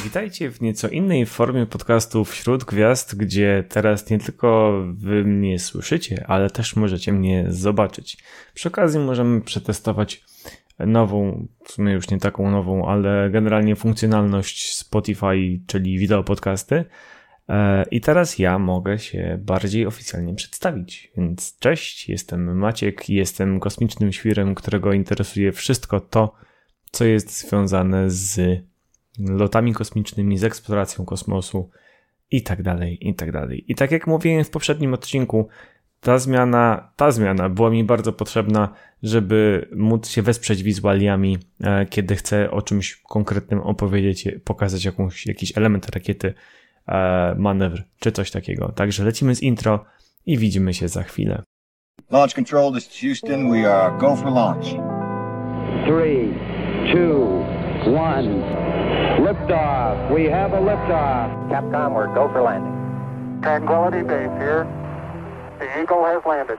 Witajcie w nieco innej formie podcastu Wśród Gwiazd, gdzie teraz nie tylko wy mnie słyszycie, ale też możecie mnie zobaczyć. Przy okazji możemy przetestować nową, w sumie już nie taką nową, ale generalnie funkcjonalność Spotify, czyli wideo podcasty. E, I teraz ja mogę się bardziej oficjalnie przedstawić. Więc cześć, jestem Maciek, jestem kosmicznym świrem, którego interesuje wszystko to, co jest związane z lotami kosmicznymi, z eksploracją kosmosu i tak dalej, i tak dalej. I tak jak mówiłem w poprzednim odcinku, ta zmiana, ta zmiana była mi bardzo potrzebna, żeby móc się wesprzeć wizualiami, e, kiedy chcę o czymś konkretnym opowiedzieć, pokazać jakąś, jakiś element rakiety, e, manewr czy coś takiego. Także lecimy z intro i widzimy się za chwilę. Launch control, this is Houston. We are go for launch. Three, two, one. Liftoff. We have a liftoff. Capcom, we're go for landing. Tranquility Base here. The Eagle has landed.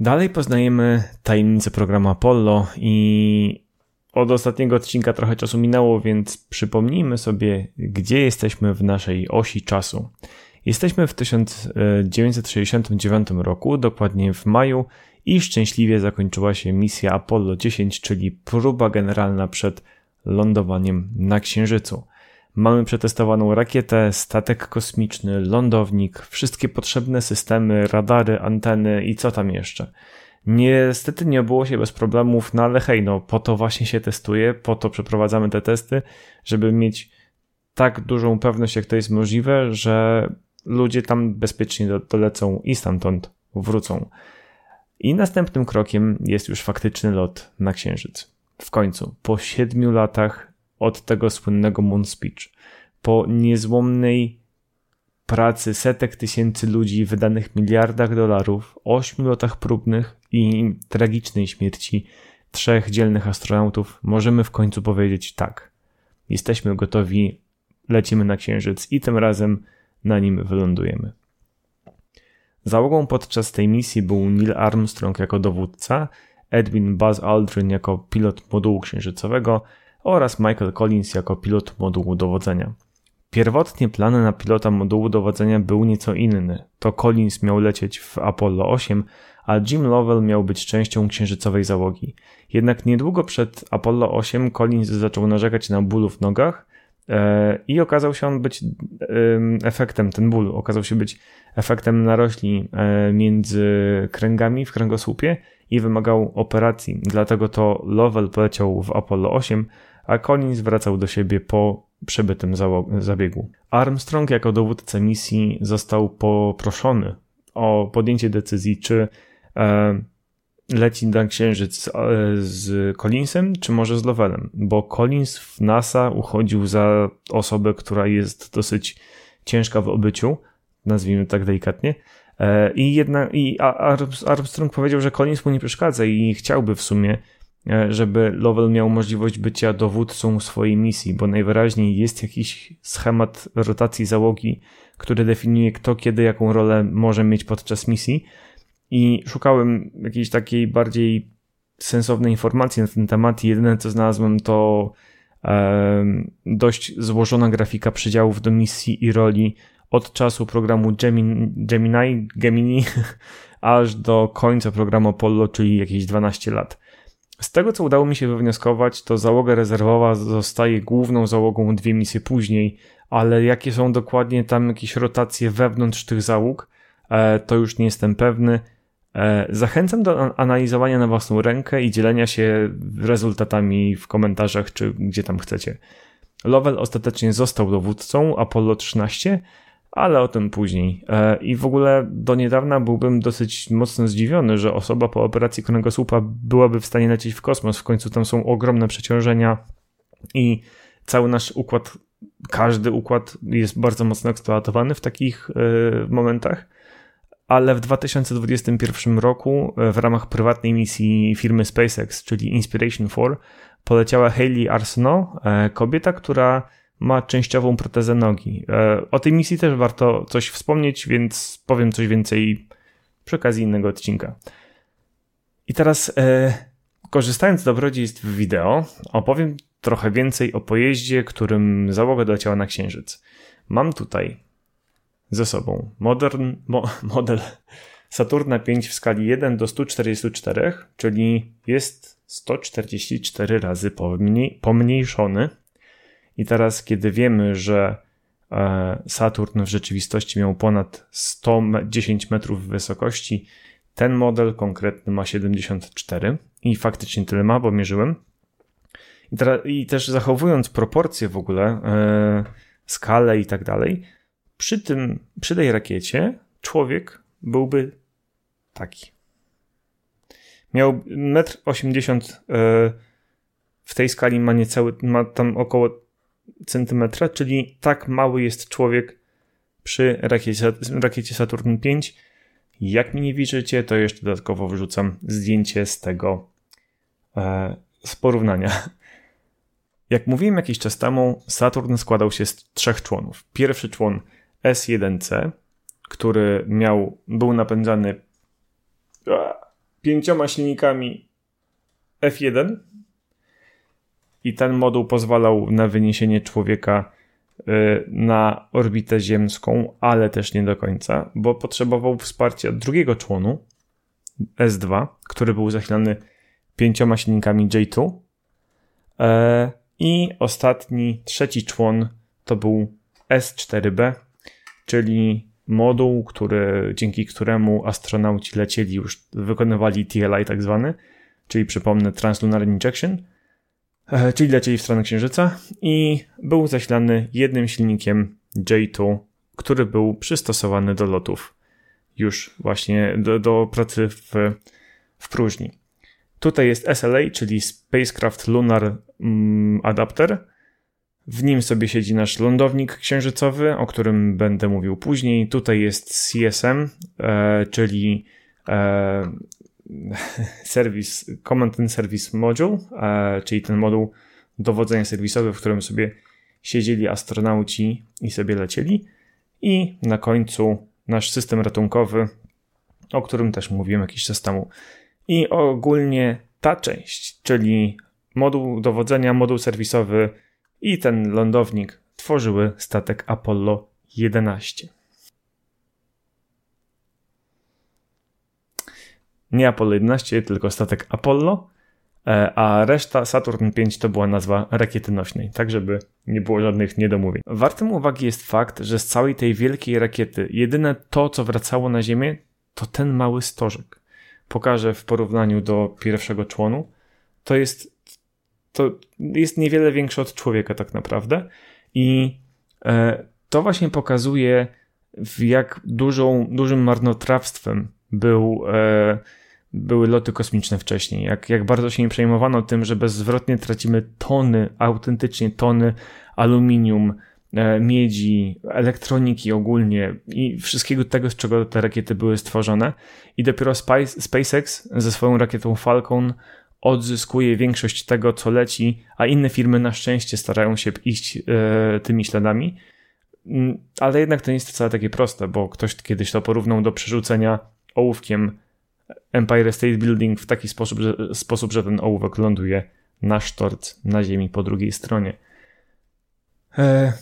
Dalej poznajemy tajemnicę programu Apollo i od ostatniego odcinka trochę czasu minęło, więc przypomnijmy sobie, gdzie jesteśmy w naszej osi czasu. Jesteśmy w 1969 roku, dokładnie w maju, i szczęśliwie zakończyła się misja Apollo 10, czyli próba generalna przed lądowaniem na Księżycu. Mamy przetestowaną rakietę, statek kosmiczny, lądownik, wszystkie potrzebne systemy, radary, anteny i co tam jeszcze. Niestety nie było się bez problemów, no ale hej, no po to właśnie się testuje, po to przeprowadzamy te testy, żeby mieć tak dużą pewność, jak to jest możliwe, że ludzie tam bezpiecznie dolecą i stamtąd wrócą. I następnym krokiem jest już faktyczny lot na Księżyc. W końcu, po siedmiu latach od tego słynnego Moon Speech, po niezłomnej pracy setek tysięcy ludzi, wydanych miliardach dolarów, ośmiu latach próbnych i tragicznej śmierci trzech dzielnych astronautów, możemy w końcu powiedzieć tak. Jesteśmy gotowi, lecimy na Księżyc i tym razem na nim wylądujemy. Załogą podczas tej misji był Neil Armstrong jako dowódca, Edwin Buzz Aldrin jako pilot modułu księżycowego oraz Michael Collins jako pilot modułu dowodzenia. Pierwotnie plany na pilota modułu dowodzenia był nieco inny. To Collins miał lecieć w Apollo 8, a Jim Lovell miał być częścią księżycowej załogi. Jednak niedługo przed Apollo 8 Collins zaczął narzekać na bólu w nogach, I okazał się on być efektem, ten ból okazał się być efektem narośli e, między kręgami w kręgosłupie i wymagał operacji. Dlatego to Lovell poleciał w Apollo 8, a Collins wracał do siebie po przebytym zabiegu. Armstrong jako dowódca misji został poproszony o podjęcie decyzji, czy e, leci na księżyc z Collinsem, czy może z Lovellem? Bo Collins w NASA uchodził za osobę, która jest dosyć ciężka w obyciu, nazwijmy tak delikatnie. E, I, jedna, i Armstrong powiedział, że Collins mu nie przeszkadza i chciałby w sumie, e, żeby Lovell miał możliwość bycia dowódcą swojej misji, bo najwyraźniej jest jakiś schemat rotacji załogi, który definiuje kto kiedy jaką rolę może mieć podczas misji i szukałem jakiejś takiej bardziej sensownej informacji na ten temat jedyne co znalazłem to dość złożona grafika przydziałów do misji i roli od czasu programu Gemini, Gemini, Gemini aż do końca programu Apollo, czyli jakieś 12 lat. Z tego, co udało mi się wywnioskować, to załoga rezerwowa zostaje główną załogą dwie misje później, ale jakie są dokładnie tam jakieś rotacje wewnątrz tych załóg, e, to już nie jestem pewny. E, zachęcam do analizowania na własną rękę i dzielenia się rezultatami w komentarzach, czy gdzie tam chcecie. Lovell ostatecznie został dowódcą Apollo 13, ale o tym później. E, I w ogóle do niedawna byłbym dosyć mocno zdziwiony, że osoba po operacji kręgosłupa byłaby w stanie lecieć w kosmos. W końcu tam są ogromne przeciążenia i cały nasz układ, każdy układ jest bardzo mocno eksploatowany w takich e, momentach ale w 2021 roku e, w ramach prywatnej misji firmy SpaceX, czyli Inspiration 4, poleciała Hayley Arsenault, e, kobieta, która ma częściową protezę nogi. E, o tej misji też warto coś wspomnieć, więc powiem coś więcej przy okazji innego odcinka. I teraz, korzystając z dobrodziejstw wideo, opowiem trochę więcej o pojeździe, którym załoga doleciała na Księżyc. Mam tutaj ze sobą modern, mo, model Saturna 5 w skali 1 do 144, czyli jest 144 razy pomniejszony. I teraz, kiedy wiemy, że e, Saturn w rzeczywistości miał ponad 110 metrów wysokości, ten model konkretny ma 74 i faktycznie tyle ma, bo mierzyłem. I, teraz, i też zachowując proporcje w ogóle, e, skalę i tak dalej, przy tym, przy tej rakiecie człowiek byłby taki. Miał 1,80 m e, w tej skali ma niecały, ma tam około centymetra, czyli tak mały jest człowiek przy rakiecie, rakiecie Saturn 5. Jak mi nie wierzycie, to jeszcze dodatkowo wrzucam zdjęcie z tego e, z porównania. Jak mówiłem jakiś czas temu, Saturn składał się z trzech członów. Pierwszy człon S1C, który miał, był napędzany pięcioma silnikami F1 i ten moduł pozwalał na wyniesienie człowieka y, na orbitę ziemską, ale też nie do końca, bo potrzebował wsparcia drugiego członu S2, który był zasilany pięcioma silnikami J2 e, i ostatni, trzeci człon to był S4B, czyli moduł, który, dzięki któremu astronauci lecieli już, wykonywali TLI tak zwany, czyli przypomnę Translunar Injection, e, czyli lecieli w stronę Księżyca i był zasilany jednym silnikiem J2, który był przystosowany do lotów już właśnie do, do pracy w, w próżni. Tutaj jest SLA, czyli Spacecraft Lunar mm, Adapter, w nim sobie siedzi nasz lądownik księżycowy, o którym będę mówił później. Tutaj jest CSM, e, czyli e, Service, Command and Service Module, e, czyli ten moduł dowodzenia serwisowy, w którym sobie siedzieli astronauci i sobie lecieli. I na końcu nasz system ratunkowy, o którym też mówiłem jakiś czas temu. I ogólnie ta część, czyli moduł dowodzenia, moduł serwisowy, i ten lądownik tworzyły statek Apollo 11. Nie Apollo 11, tylko statek Apollo, e, a reszta Saturn 5 to była nazwa rakiety nośnej, tak żeby nie było żadnych niedomówień. Wartym uwagi jest fakt, że z całej tej wielkiej rakiety jedyne to, co wracało na Ziemię, to ten mały stożek. Pokażę w porównaniu do pierwszego członu. To jest to jest niewiele większe od człowieka tak naprawdę. I e, to właśnie pokazuje, jak dużą, dużym marnotrawstwem był, e, były loty kosmiczne wcześniej. Jak, jak bardzo się nie przejmowano tym, że bezzwrotnie tracimy tony, autentycznie tony aluminium, e, miedzi, elektroniki ogólnie i wszystkiego tego, z czego te rakiety były stworzone. I dopiero SpaceX ze swoją rakietą Falcon odzyskuje większość tego, co leci, a inne firmy na szczęście starają się iść e, tymi śladami. Mm, ale jednak to nie jest wcale takie proste, bo ktoś kiedyś to porównał do przerzucenia ołówkiem Empire State Building w taki sposób, że, sposób, że ten ołówek ląduje na sztorc na ziemi po drugiej stronie. E...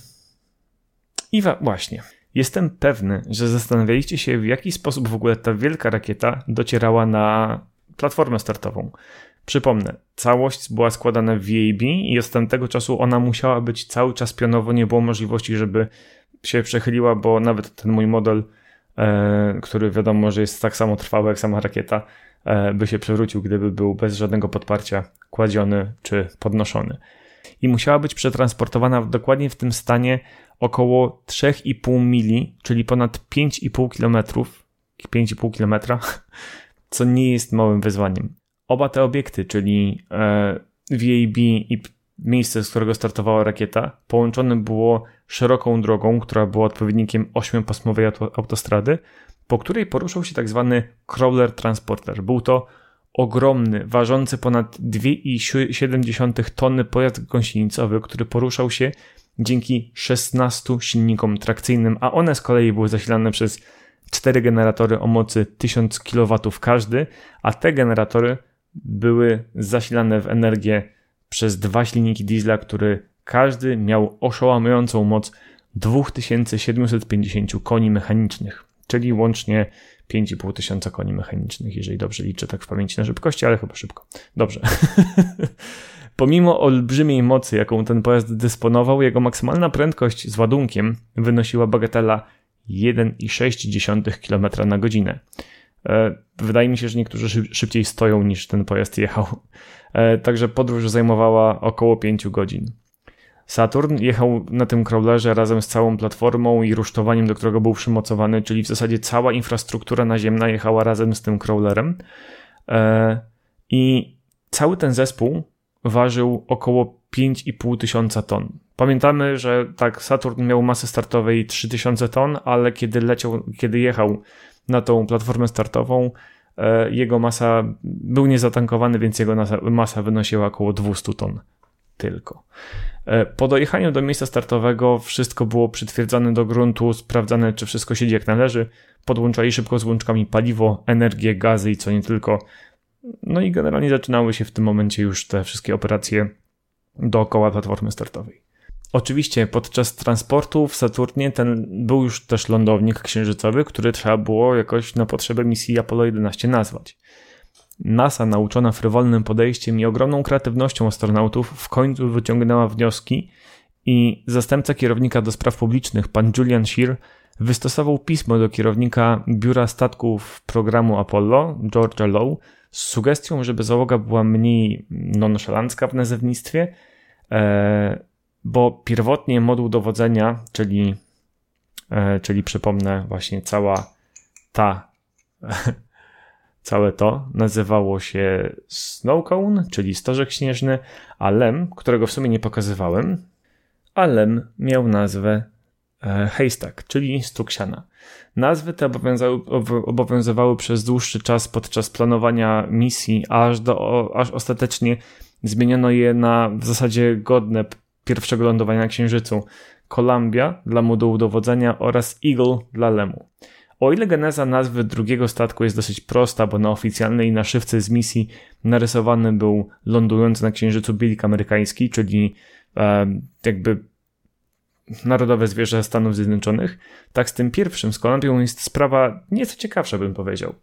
I właśnie. Jestem pewny, że zastanawialiście się, w jaki sposób w ogóle ta wielka rakieta docierała na platformę startową. Przypomnę, całość była składana w VAB i od tamtego czasu ona musiała być cały czas pionowo, nie było możliwości, żeby się przechyliła, bo nawet ten mój model, e, który wiadomo, że jest tak samo trwały jak sama rakieta, e, by się przewrócił, gdyby był bez żadnego podparcia kładziony czy podnoszony. I musiała być przetransportowana dokładnie w tym stanie około 3,5 mili, czyli ponad 5,5 km, 5,5 km, co nie jest małym wyzwaniem. Oba te obiekty, czyli e, VAB i miejsce, z którego startowała rakieta, połączone było szeroką drogą, która była odpowiednikiem ośmiopasmowej autostrady, po której poruszał się tak zwany crawler transporter. Był to ogromny, ważący ponad 2,7 tony pojazd gąsienicowy, który poruszał się dzięki 16 silnikom trakcyjnym, a one z kolei były zasilane przez cztery generatory o mocy 1000 kW każdy, a te generatory były zasilane w energię przez dwa silniki diesla, który każdy miał oszołamującą moc 2750 koni mechanicznych, czyli łącznie 5500 koni mechanicznych, jeżeli dobrze liczę tak w pamięci na szybkości, ale chyba szybko. Dobrze. Pomimo olbrzymiej mocy, jaką ten pojazd dysponował, jego maksymalna prędkość z ładunkiem wynosiła bagatela 1,6 km na godzinę. E, wydaje mi się, że niektórzy szybciej stoją niż ten pojazd jechał. E, także podróż zajmowała około 5 godzin. Saturn jechał na tym crawlerze razem z całą platformą i rusztowaniem, do którego był przymocowany, czyli w zasadzie cała infrastruktura naziemna jechała razem z tym crawlerem. E, I cały ten zespół ważył około 5,5 tysiąca ton. Pamiętamy, że tak, Saturn miał masę startowej 3000 ton, ale kiedy leciał, kiedy jechał na tą platformę startową, e, jego masa był niezatankowany, więc jego masa wynosiła około 200 ton tylko. E, po dojechaniu do miejsca startowego wszystko było przytwierdzane do gruntu, sprawdzane, czy wszystko siedzi jak należy. Podłączali szybko z łączkami paliwo, energię, gazy i co nie tylko. No i generalnie zaczynały się w tym momencie już te wszystkie operacje dookoła platformy startowej. Oczywiście podczas transportu w Saturnie ten był już też lądownik księżycowy, który trzeba było jakoś na potrzeby misji Apollo 11 nazwać. NASA, nauczona frywolnym podejściem i ogromną kreatywnością astronautów, w końcu wyciągnęła wnioski i zastępca kierownika do spraw publicznych, pan Julian Shear, wystosował pismo do kierownika biura statków programu Apollo, Georgia Lowe, z sugestią, żeby załoga była mniej nonszalancka w nazewnictwie, e, bo pierwotnie moduł dowodzenia, czyli, e, czyli przypomnę, właśnie cała ta Całe to nazywało się Snow Cone, czyli stożek śnieżny, a lem, którego w sumie nie pokazywałem, a lem miał nazwę e, Haystack, czyli stuk siana. Nazwy te obowiązywały przez dłuższy czas podczas planowania misji, aż, do, aż ostatecznie zmieniono je na w zasadzie godne pierwszego lądowania na Księżycu. Columbia dla modułu dowodzenia oraz Eagle dla lemu. O ile geneza nazwy drugiego statku jest dosyć prosta, bo na oficjalnej naszywce z misji narysowany był lądujący na Księżycu bilik amerykański, czyli e, jakby narodowe zwierzę Stanów Zjednoczonych, tak z tym pierwszym, z Kolumbią jest sprawa nieco ciekawsza, bym powiedział.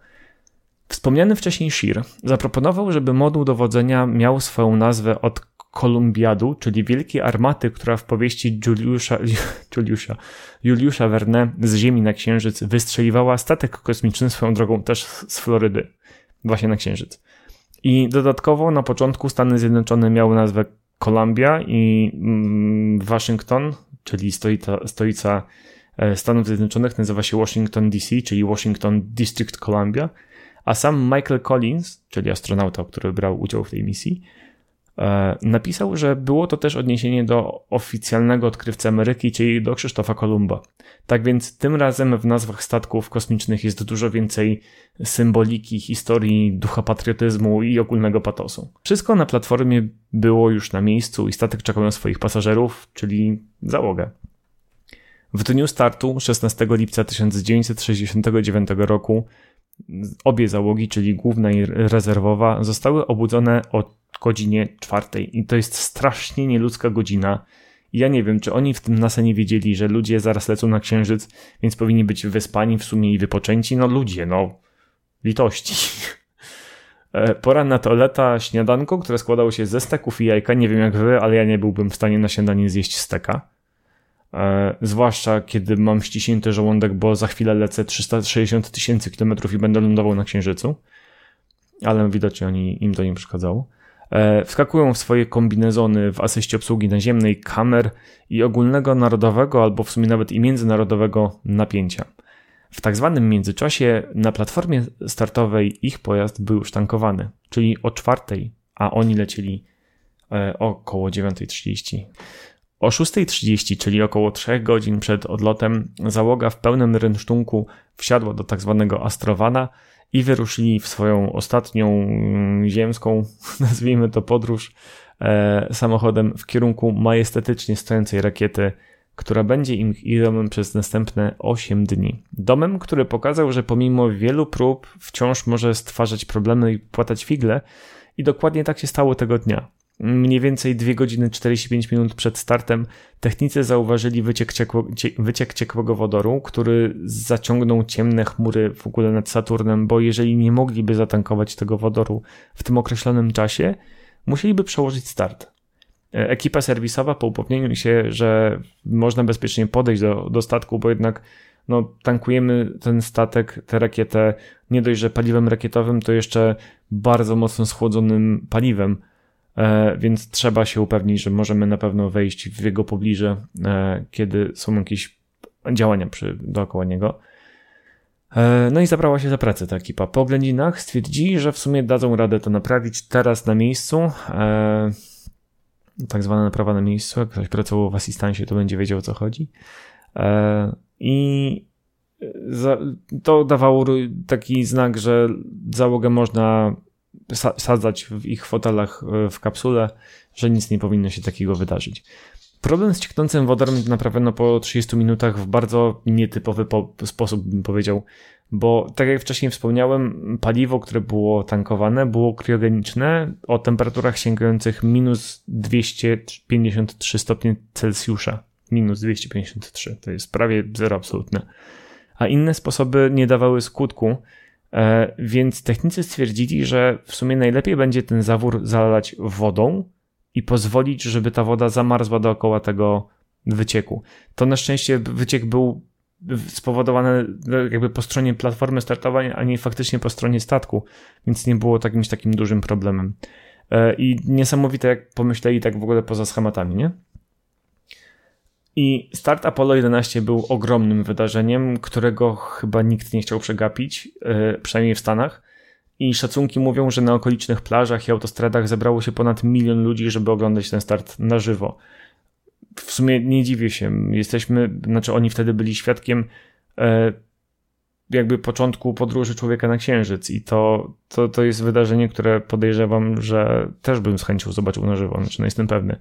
Wspomniany wcześniej Shear zaproponował, żeby moduł dowodzenia miał swoją nazwę od Kolumbiadu, czyli wielkiej armaty, która w powieści Juliusza, Juliusza, Juliusza Verne z Ziemi na Księżyc wystrzeliwała statek kosmiczny swoją drogą też z Florydy, właśnie na Księżyc. I dodatkowo na początku Stany Zjednoczone miały nazwę Columbia i mm, Waszyngton, czyli stolica, stolica e, Stanów Zjednoczonych nazywa się Washington DC, czyli Washington District Columbia, a sam Michael Collins, czyli astronauta, który brał udział w tej misji, napisał, że było to też odniesienie do oficjalnego odkrywcy Ameryki, czyli do Krzysztofa Kolumba. Tak więc tym razem w nazwach statków kosmicznych jest dużo więcej symboliki, historii, ducha patriotyzmu i ogólnego patosu. Wszystko na platformie było już na miejscu i statek czekał na swoich pasażerów, czyli załogę. W dniu startu 16 lipca 1969 roku obie załogi, czyli główna i rezerwowa, zostały obudzone o godzinie czwartej. I to jest strasznie nieludzka godzina. I ja nie wiem, czy oni w tym NASA nie wiedzieli, że ludzie zaraz lecą na księżyc, więc powinni być wyspani w sumie i wypoczęci. No ludzie, no litości. E, pora na toaleta śniadanko, które składało się ze steków i jajka. Nie wiem jak wy, ale ja nie byłbym w stanie na śniadanie zjeść steka. E, zwłaszcza kiedy mam ściśnięty żołądek, bo za chwilę lecę 360 tysięcy kilometrów i będę lądował na Księżycu. Ale widocznie oni, im to nie przeszkadzało. E, wskakują w swoje kombinezony w asyście obsługi naziemnej, kamer i ogólnego narodowego albo w sumie nawet i międzynarodowego napięcia. W tak zwanym międzyczasie na platformie startowej ich pojazd był już tankowany, czyli o czwartej, a oni lecieli e, około 9.30. O 6.30, czyli około 3 godzin przed odlotem, załoga w pełnym rynsztunku wsiadła do tak zwanego Astrowana i wyruszyli w swoją ostatnią mm, ziemską, nazwijmy to podróż, e, samochodem w kierunku majestatycznie stojącej rakiety, która będzie im domem przez następne 8 dni. Domem, który pokazał, że pomimo wielu prób wciąż może stwarzać problemy i płatać figle, i dokładnie tak się stało tego dnia. Mniej więcej 2 godziny 45 minut przed startem technicy zauważyli wyciek, ciekło, cie, wyciek ciekłego wodoru, który zaciągnął ciemne chmury w ogóle nad Saturnem, bo jeżeli nie mogliby zatankować tego wodoru w tym określonym czasie, musieliby przełożyć start. E, ekipa serwisowa po upewnieniu się, że można bezpiecznie podejść do, do statku, bo jednak no, tankujemy ten statek, tę rakietę nie dość, że paliwem rakietowym, to jeszcze bardzo mocno schłodzonym paliwem, więc trzeba się upewnić, że możemy na pewno wejść w jego pobliże, e, kiedy są jakieś działania przy, dookoła niego. E, no i zabrała się za pracę ta ekipa. Po oględzinach stwierdzili, że w sumie dadzą radę to naprawić teraz na miejscu. E, tak zwana naprawa na miejscu. Jak ktoś pracował w asystancie, to będzie wiedział o co chodzi. E, I to dawało taki znak, że załogę można sadzać w ich fotelach w kapsule, że nic nie powinno się takiego wydarzyć. Problem z cieknącym wodorem naprawiono po 30 minutach w bardzo nietypowy sposób, bym powiedział, bo tak jak wcześniej wspomniałem, paliwo, które było tankowane, było kriogeniczne o temperaturach sięgających minus 253 stopnie Celsjusza. Minus 253, to jest prawie zero absolutne. A inne sposoby nie dawały skutku, e, więc technicy stwierdzili, że w sumie najlepiej będzie ten zawór zalać wodą, i pozwolić, żeby ta woda zamarzła dookoła tego wycieku. To na szczęście wyciek był spowodowany jakby po stronie platformy startowej, a nie faktycznie po stronie statku, więc nie było jakimś takim dużym problemem. E, I niesamowite, jak pomyśleli tak w ogóle poza schematami, nie? I start Apollo 11 był ogromnym wydarzeniem, którego chyba nikt nie chciał przegapić, e, przynajmniej w Stanach. I szacunki mówią, że na okolicznych plażach i autostradach zebrało się ponad milion ludzi, żeby oglądać ten start na żywo. W sumie nie dziwię się. Jesteśmy, znaczy oni wtedy byli świadkiem e, jakby początku podróży człowieka na Księżyc i to, to, to jest wydarzenie, które podejrzewam, że też bym z chęcią zobaczył na żywo, znaczy no jestem pewny.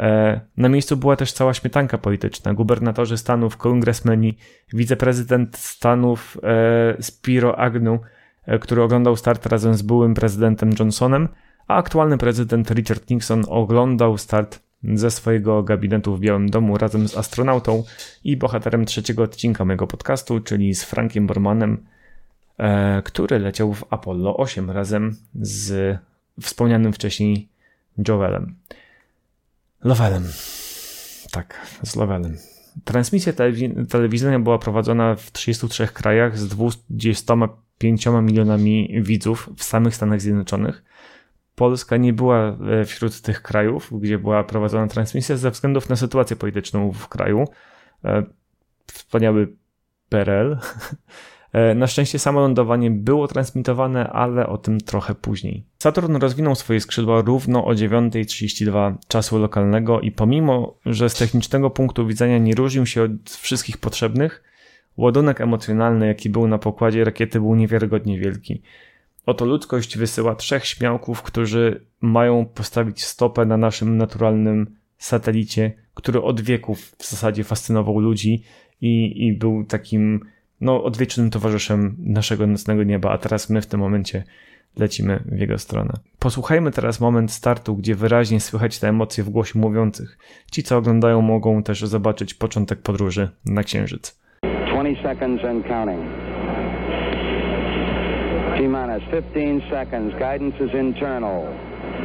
E, na miejscu była też cała śmietanka polityczna. Gubernatorzy Stanów, kongresmeni, wiceprezydent Stanów e, Spiro Agnew E, który oglądał start razem z byłym prezydentem Johnsonem, a aktualny prezydent Richard Nixon oglądał start ze swojego gabinetu w Białym Domu razem z astronautą i bohaterem trzeciego odcinka mojego podcastu, czyli z Frankiem Bormanem, który leciał w Apollo 8 razem z wspomnianym wcześniej Joelem. Lovelem. Tak, z Lovelem. Transmisja telewizyjna była prowadzona w 33 krajach z 20 5 milionami widzów w samych Stanach Zjednoczonych. Polska nie była e, wśród tych krajów, gdzie była prowadzona transmisja ze względów na sytuację polityczną w kraju. E, wspaniały PRL. E, na szczęście samo lądowanie było transmitowane, ale o tym trochę później. Saturn rozwinął swoje skrzydła równo o 9.32 czasu lokalnego i pomimo, że z technicznego punktu widzenia nie różnił się od wszystkich potrzebnych, Ładunek emocjonalny, jaki był na pokładzie rakiety, był niewiarygodnie wielki. Oto ludzkość wysyła trzech śmiałków, którzy mają postawić stopę na naszym naturalnym satelicie, który od wieków w zasadzie fascynował ludzi i, i był takim no, odwiecznym towarzyszem naszego nocnego nieba, a teraz my w tym momencie lecimy w jego stronę. Posłuchajmy teraz moment startu, gdzie wyraźnie słychać te emocje w głosie mówiących. Ci, co oglądają, mogą też zobaczyć początek podróży na Księżyc. 20 seconds and counting. T minus 15 seconds. Guidance is internal.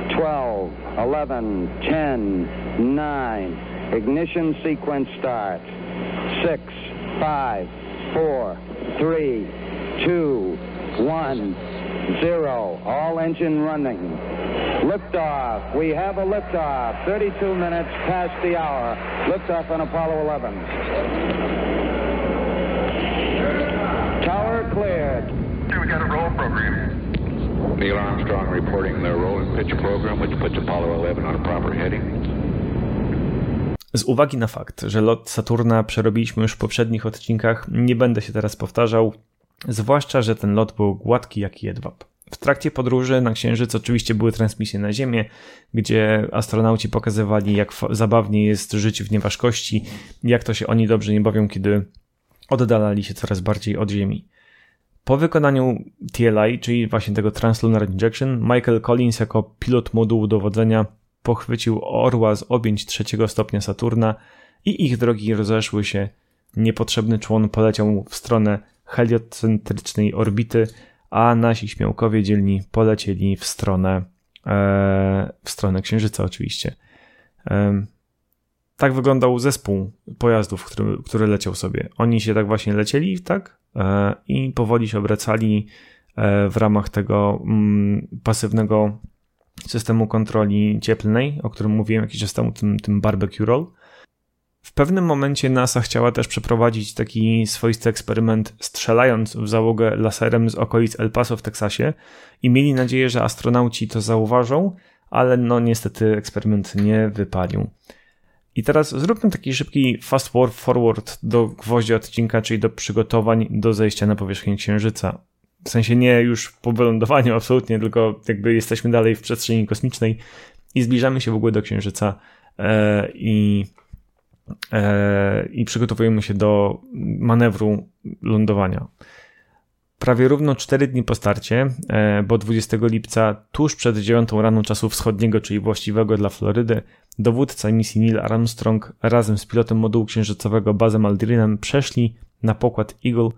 12, 11, 10, 9. Ignition sequence start. 6, 5, 4, 3, 2, 1, 0. All engine running. Liftoff. We have a liftoff. 32 minutes past the hour. Liftoff on Apollo 11. Tower cleared. Okay, we got a roll program. Neil Armstrong reporting the roll and pitch program, which puts Apollo 11 on a proper heading. Z uwagi na fakt, że lot Saturna przerobiliśmy już w poprzednich odcinkach, nie będę się teraz powtarzał, zwłaszcza, że ten lot był gładki jak jedwab. W trakcie podróży na Księżyc oczywiście były transmisje na Ziemię, gdzie astronauci pokazywali, jak zabawnie jest żyć w nieważkości, jak to się oni dobrze nie bawią, kiedy oddalali się coraz bardziej od Ziemi. Po wykonaniu TLI, czyli właśnie tego Translunar Injection, Michael Collins jako pilot modułu dowodzenia pochwycił orła z objęć trzeciego stopnia Saturna i ich drogi rozeszły się. Niepotrzebny człon poleciał w stronę heliocentrycznej orbity, a nasi śmiałkowie dzielni polecieli w stronę, e, w stronę Księżyca oczywiście. E, tak wyglądał zespół pojazdów, który, który leciał sobie. Oni się tak właśnie lecieli, tak? E, I powoli się obracali e, w ramach tego mm, pasywnego systemu kontroli cieplnej, o którym mówiłem jakiś czas temu, tym, tym barbecue roll. W pewnym momencie NASA chciała też przeprowadzić taki swoisty eksperyment, strzelając w załogę laserem z okolic El Paso w Teksasie i mieli nadzieję, że astronauci to zauważą, ale no niestety eksperyment nie wypalił. I teraz zróbmy taki szybki fast forward do gwoździa odcinka, czyli do przygotowań do zejścia na powierzchnię Księżyca. W sensie nie już po wylądowaniu absolutnie, tylko jakby jesteśmy dalej w przestrzeni kosmicznej i zbliżamy się w ogóle do Księżyca e, i, e, i przygotowujemy się do manewru lądowania. Prawie równo 4 dni po starcie, e, bo 20 lipca, tuż przed 9 rano czasu wschodniego, czyli właściwego dla Florydy, dowódca misji Neil Armstrong razem z pilotem modułu księżycowego Bazem Aldrinem przeszli na pokład Eagle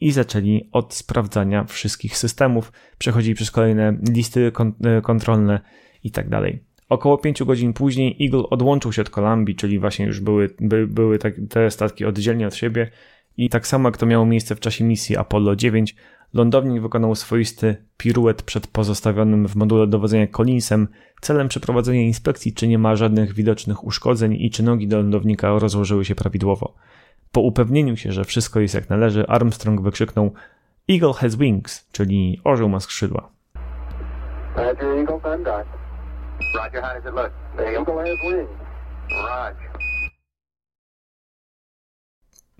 i zaczęli od sprawdzania wszystkich systemów, przechodzili przez kolejne listy e, kontrolne i tak dalej. Około 5 godzin później Eagle odłączył się od Columbii, czyli właśnie już były, by, były tak, te statki oddzielnie od siebie i tak samo jak to miało miejsce w czasie misji Apollo 9, lądownik wykonał swoisty piruet przed pozostawionym w module dowodzenia Collinsem celem przeprowadzenia inspekcji, czy nie ma żadnych widocznych uszkodzeń i czy nogi do lądownika rozłożyły się prawidłowo. Po upewnieniu się, że wszystko jest jak należy, Armstrong wykrzyknął Eagle has wings, czyli orzeł ma skrzydła. Roger, Eagle, Roger, how does it look? Eagle has wings. Roger.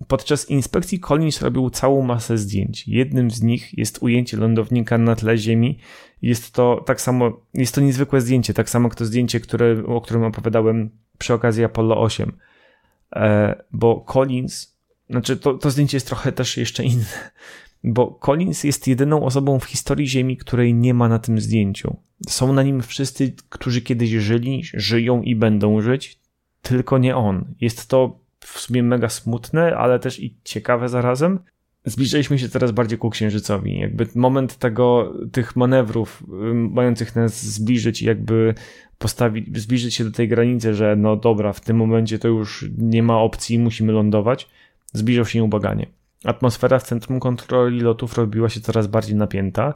Podczas inspekcji Collins robił całą masę zdjęć. Jednym z nich jest ujęcie lądownika na tle Ziemi. Jest to tak samo, jest to niezwykłe zdjęcie, tak samo jak to zdjęcie, które, o którym opowiadałem przy okazji Apollo 8. E, bo Collins, znaczy to, to zdjęcie jest trochę też jeszcze inne, bo Collins jest jedyną osobą w historii Ziemi, której nie ma na tym zdjęciu. Są na nim wszyscy, którzy kiedyś żyli, żyją i będą żyć, tylko nie on. Jest to w sumie mega smutne, ale też i ciekawe zarazem. Zbliżaliśmy się coraz bardziej ku księżycowi. Jakby moment tego, tych manewrów mających nas zbliżyć jakby postawić, zbliżyć się do tej granicy, że no dobra, w tym momencie to już nie ma opcji, musimy lądować, zbliżał się nieubaganie. Atmosfera w centrum kontroli lotów robiła się coraz bardziej napięta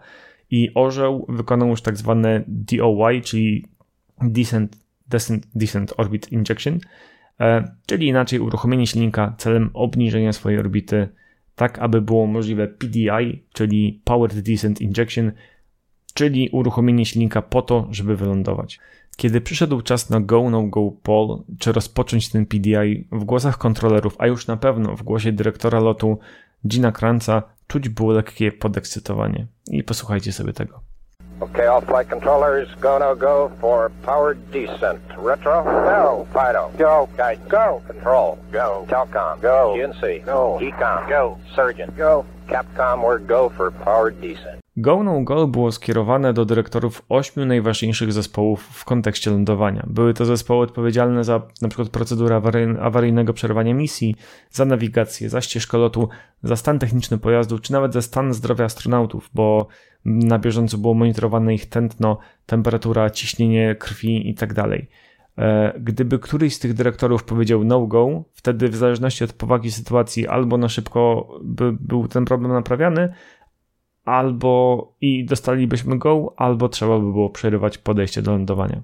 i orzeł wykonał już tak zwane DOY, czyli Descent, Descent, Descent Orbit Injection, E, czyli inaczej uruchomienie silnika celem obniżenia swojej orbity, tak aby było możliwe PDI, czyli Powered Descent Injection, czyli uruchomienie silnika po to, żeby wylądować. Kiedy przyszedł czas na go, no go poll, czy rozpocząć ten PDI, w głosach kontrolerów, a już na pewno w głosie dyrektora lotu Gina Kranca, czuć było lekkie podekscytowanie. I posłuchajcie sobie tego. Okay, all flight controllers, go, no, go for powered descent. Retro, go. Fido, go. Guide, go. Control, go. Telcom, go. GNC, go. Ecom, go. Surgeon, go. Capcom, we're go for powered descent. Go No Go było skierowane do dyrektorów ośmiu najważniejszych zespołów w kontekście lądowania. Były to zespoły odpowiedzialne za np. procedurę awaryjnego przerwania misji, za nawigację, za ścieżkę lotu, za stan techniczny pojazdu, czy nawet za stan zdrowia astronautów, bo na bieżąco było monitorowane ich tętno, temperatura, ciśnienie krwi itd. Tak e, gdyby któryś z tych dyrektorów powiedział no go, wtedy w zależności od powagi sytuacji albo na szybko by był ten problem naprawiany, albo i dostalibyśmy go, albo trzeba by było przerywać podejście do lądowania.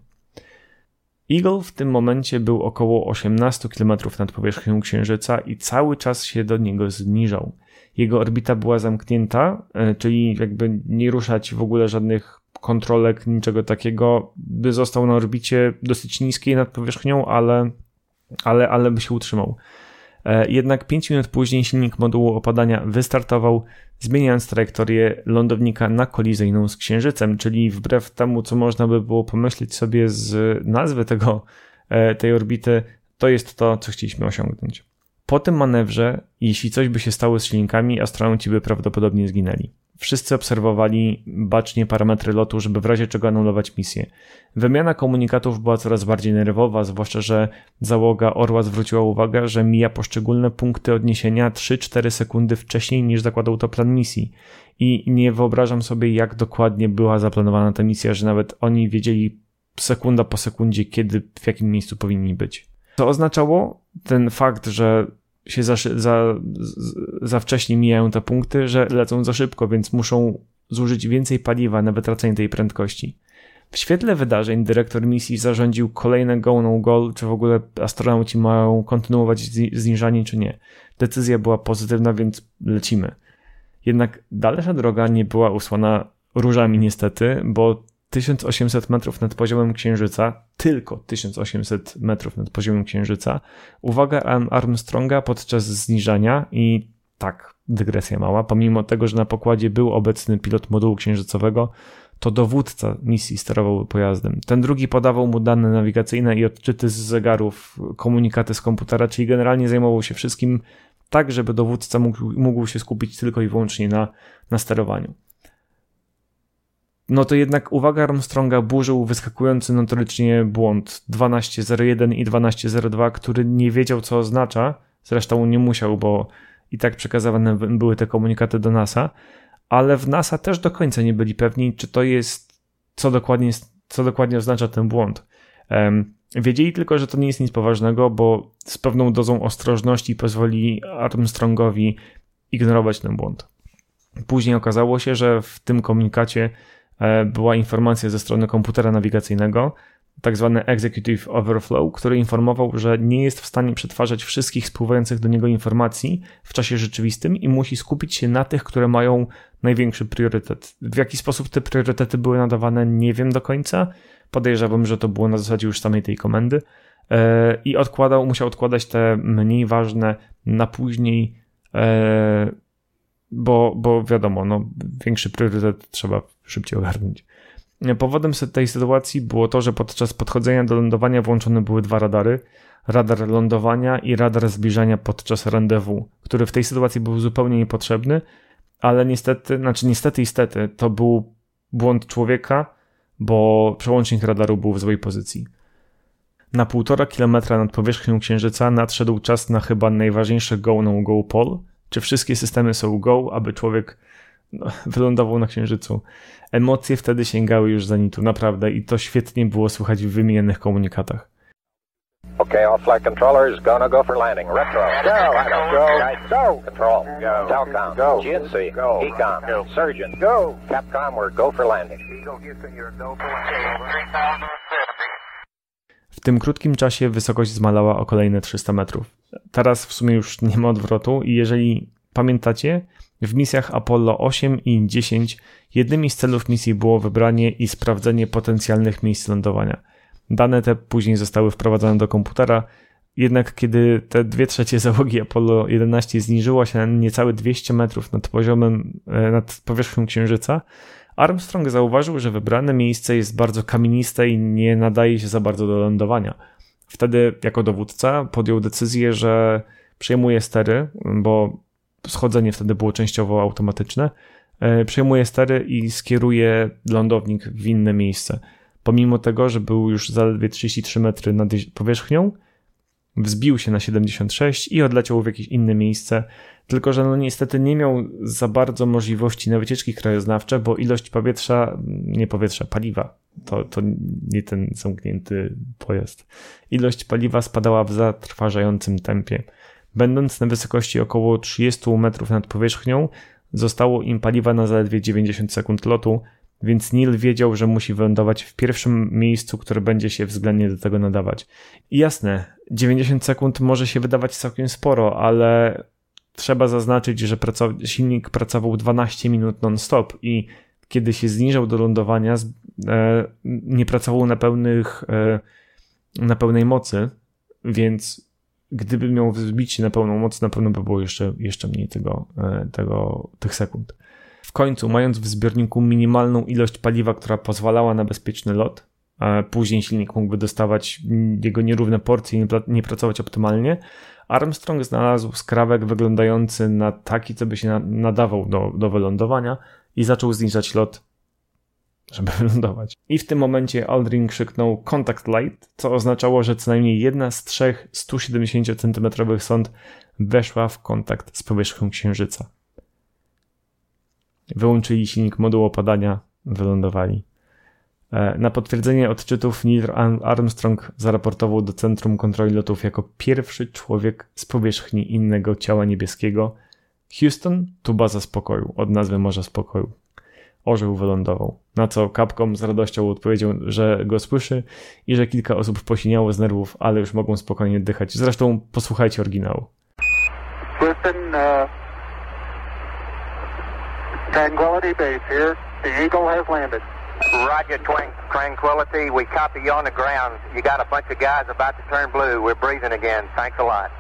Eagle w tym momencie był około 18 km nad powierzchnią Księżyca i cały czas się do niego zniżał. Jego orbita była zamknięta, e, czyli jakby nie ruszać w ogóle żadnych kontrolek, niczego takiego, by został na orbicie dosyć niskiej nad powierzchnią, ale, ale, ale by się utrzymał. E, jednak 5 minut później silnik modułu opadania wystartował, zmieniając trajektorię lądownika na kolizyjną z Księżycem, czyli wbrew temu, co można by było pomyśleć sobie z nazwy tego, e, tej orbity, to jest to, co chcieliśmy osiągnąć. Po tym manewrze, jeśli coś by się stało z silnikami, astronauci by prawdopodobnie zginęli. Wszyscy obserwowali bacznie parametry lotu, żeby w razie czego anulować misję. Wymiana komunikatów była coraz bardziej nerwowa, zwłaszcza, że załoga Orła zwróciła uwagę, że mija poszczególne punkty odniesienia 3-4 sekundy wcześniej niż zakładał to plan misji. I nie wyobrażam sobie, jak dokładnie była zaplanowana ta misja, że nawet oni wiedzieli sekunda po sekundzie, kiedy, w jakim miejscu powinni być. Co oznaczało ten fakt, że się za, za, za wcześnie mijają te punkty, że lecą za szybko, więc muszą zużyć więcej paliwa na wytracenie tej prędkości. W świetle wydarzeń dyrektor misji zarządził kolejne go no goal, czy w ogóle astronauci mają kontynuować zniżanie, czy nie. Decyzja była pozytywna, więc lecimy. Jednak dalsza droga nie była usłana różami niestety, bo 1800 metrów nad poziomem Księżyca, tylko 1800 metrów nad poziomem Księżyca, uwaga Armstronga podczas zniżania i tak, dygresja mała, pomimo tego, że na pokładzie był obecny pilot modułu księżycowego, to dowódca misji sterował pojazdem. Ten drugi podawał mu dane nawigacyjne i odczyty z zegarów, komunikaty z komputera, czyli generalnie zajmował się wszystkim tak, żeby dowódca mógł, mógł się skupić tylko i wyłącznie na, na sterowaniu no to jednak uwaga Armstronga burzył wyskakujący notorycznie błąd 12.01 i 12.02, który nie wiedział co oznacza, zresztą nie musiał, bo i tak przekazywane były te komunikaty do NASA, ale w NASA też do końca nie byli pewni, czy to jest, co dokładnie, co dokładnie oznacza ten błąd. Wiedzieli tylko, że to nie jest nic poważnego, bo z pewną dozą ostrożności pozwoli Armstrongowi ignorować ten błąd. Później okazało się, że w tym komunikacie była informacja ze strony komputera nawigacyjnego, tak zwany Executive Overflow, który informował, że nie jest w stanie przetwarzać wszystkich spływających do niego informacji w czasie rzeczywistym i musi skupić się na tych, które mają największy priorytet. W jaki sposób te priorytety były nadawane, nie wiem do końca. Podejrzewam, że to było na zasadzie już samej tej komendy. E, I odkładał, musiał odkładać te mniej ważne na później e, bo, bo wiadomo, no, większy priorytet trzeba szybciej ogarnąć. Powodem tej sytuacji było to, że podczas podchodzenia do lądowania włączone były dwa radary. Radar lądowania i radar zbliżania podczas randewu, który w tej sytuacji był zupełnie niepotrzebny, ale niestety, znaczy niestety, niestety, to był błąd człowieka, bo przełącznik radaru był w złej pozycji. Na półtora kilometra nad powierzchnią Księżyca nadszedł czas na chyba najważniejsze go-no-go pole, czy wszystkie systemy są go, aby człowiek no, wylądował na Księżycu. Emocje wtedy sięgały już zenitu, naprawdę, i to świetnie było słychać w wymienionych komunikatach. Okay, all flight controllers, gonna go for landing. Retro. Go, go, go, go. Control, go. Telcom, go. GNC, go. Ecom, go. Surgeon, go. Capcom, we're go for landing. Eagle Houston, you're go for landing. W tym krótkim czasie wysokość zmalała o kolejne 300 metrów. Teraz w sumie już nie ma odwrotu i jeżeli pamiętacie, w misjach Apollo 8 i 10 jednymi z celów misji było wybranie i sprawdzenie potencjalnych miejsc lądowania. Dane te później zostały wprowadzone do komputera, jednak kiedy te dwie trzecie załogi Apollo 11 zniżyło się na niecałe 200 metrów nad poziomem, e, nad powierzchnią Księżyca, Armstrong zauważył, że wybrane miejsce jest bardzo kamieniste i nie nadaje się za bardzo do lądowania. Wtedy, jako dowódca, podjął decyzję, że przejmuje stery, bo schodzenie wtedy było częściowo automatyczne. E, przejmuje stery i skieruje lądownik w inne miejsce. Pomimo tego, że był już zaledwie 33 metry nad powierzchnią, wzbił się na 76 i odleciał w jakieś inne miejsce, tylko że no niestety nie miał za bardzo możliwości na wycieczki krajoznawcze, bo ilość powietrza, nie powietrza, paliwa, to, to nie ten zamknięty pojazd. Ilość paliwa spadała w zatrważającym tempie. Będąc na wysokości około 30 metrów nad powierzchnią, zostało im paliwa na zaledwie 90 sekund lotu, więc Neil wiedział, że musi wylądować w pierwszym miejscu, które będzie się względnie do tego nadawać. I jasne, 90 sekund może się wydawać całkiem sporo, ale trzeba zaznaczyć, że silnik pracował 12 minut non-stop i kiedy się zniżał do lądowania, e, nie pracował na, pełnych, e, na pełnej mocy, więc gdyby miał wzbić się na pełną moc, na pewno by było jeszcze, jeszcze mniej tego, e, tego, tych sekund. W końcu, mając w zbiorniku minimalną ilość paliwa, która pozwalała na bezpieczny lot, a później silnik mógłby dostawać jego nierówne porcje i nie pracować optymalnie, Armstrong znalazł skrawek wyglądający na taki, co by się nadawał do, do wylądowania i zaczął zniżać lot, żeby wylądować. I w tym momencie Aldrin krzyknął Contact Light, co oznaczało, że co najmniej jedna z trzech 170 cm sond weszła w kontakt z powierzchnią Księżyca. Wyłączyli silnik modułu opadania, wylądowali. E, na potwierdzenie odczytów Neil Armstrong zaraportował do Centrum Kontroli Lotów jako pierwszy człowiek z powierzchni innego ciała niebieskiego. Houston tu baza spokoju, od nazwy Morza Spokoju. Orzeł wylądował. Na co Capcom z radością odpowiedział, że go słyszy i że kilka osób posiniało z nerwów, ale już mogą spokojnie oddychać. Zresztą posłuchajcie oryginału. Houston, uh, Tranquility Base here. The Eagle has landed. Roger, Tranquility. We copy you on the ground. You got a bunch of guys about to turn blue. We're breathing again. Thanks a lot.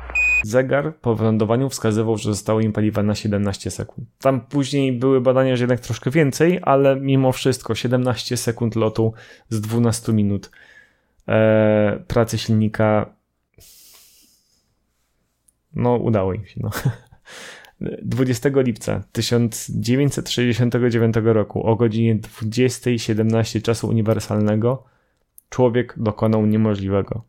Zegar po wylądowaniu wskazywał, że zostało im paliwa na 17 sekund. Tam później były badania, że jednak troszkę więcej, ale mimo wszystko 17 sekund lotu z 12 minut e, pracy silnika. No, udało im się. No. 20 lipca 1969 roku o godzinie 20.17 czasu uniwersalnego człowiek dokonał niemożliwego.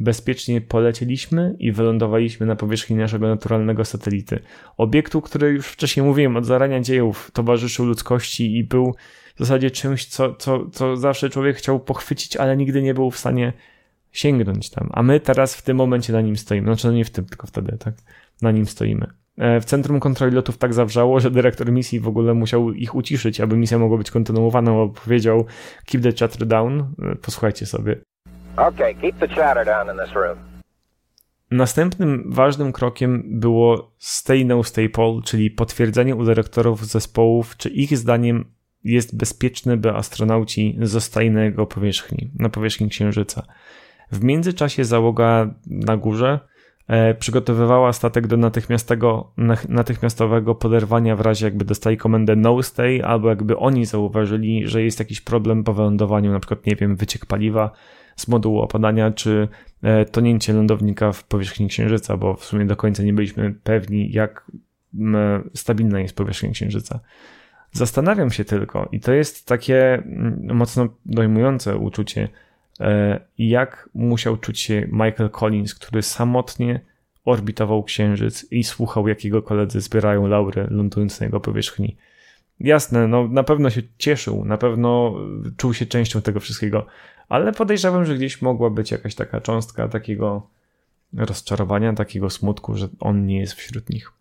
Bezpiecznie polecieliśmy i wylądowaliśmy na powierzchni naszego naturalnego satelity. Obiektu, który już wcześniej mówiłem, od zarania dziejów towarzyszył ludzkości i był w zasadzie czymś, co, co, co zawsze człowiek chciał pochwycić, ale nigdy nie był w stanie sięgnąć tam. A my teraz w tym momencie na nim stoimy. Znaczy, no nie w tym, tylko wtedy, tak? Na nim stoimy. E, w centrum kontroli lotów tak zawrzało, że dyrektor misji w ogóle musiał ich uciszyć, aby misja mogła być kontynuowana, bo powiedział keep the chatter down. E, posłuchajcie sobie. Okay, keep the chatter down in this room. Następnym ważnym krokiem było stay no stay poll, czyli potwierdzenie u dyrektorów zespołów, czy ich zdaniem jest bezpieczne, by astronauci zostali na jego powierzchni, na powierzchni Księżyca. W międzyczasie załoga na górze E, przygotowywała statek do natychmiastowego, natychmiastowego poderwania w razie jakby dostali komendę no stay, albo jakby oni zauważyli, że jest jakiś problem po wylądowaniu, na przykład, nie wiem, wyciek paliwa z modułu opadania, czy e, tonięcie lądownika w powierzchni Księżyca, bo w sumie do końca nie byliśmy pewni, jak stabilna jest powierzchnia Księżyca. Zastanawiam się tylko, i to jest takie mocno dojmujące uczucie, E, jak musiał czuć się Michael Collins, który samotnie orbitował Księżyc i słuchał, jak jego koledzy zbierają laury, lądując na jego powierzchni. Jasne, no na pewno się cieszył, na pewno czuł się częścią tego wszystkiego, ale podejrzewam, że gdzieś mogła być jakaś taka cząstka takiego rozczarowania, takiego smutku, że on nie jest wśród nich.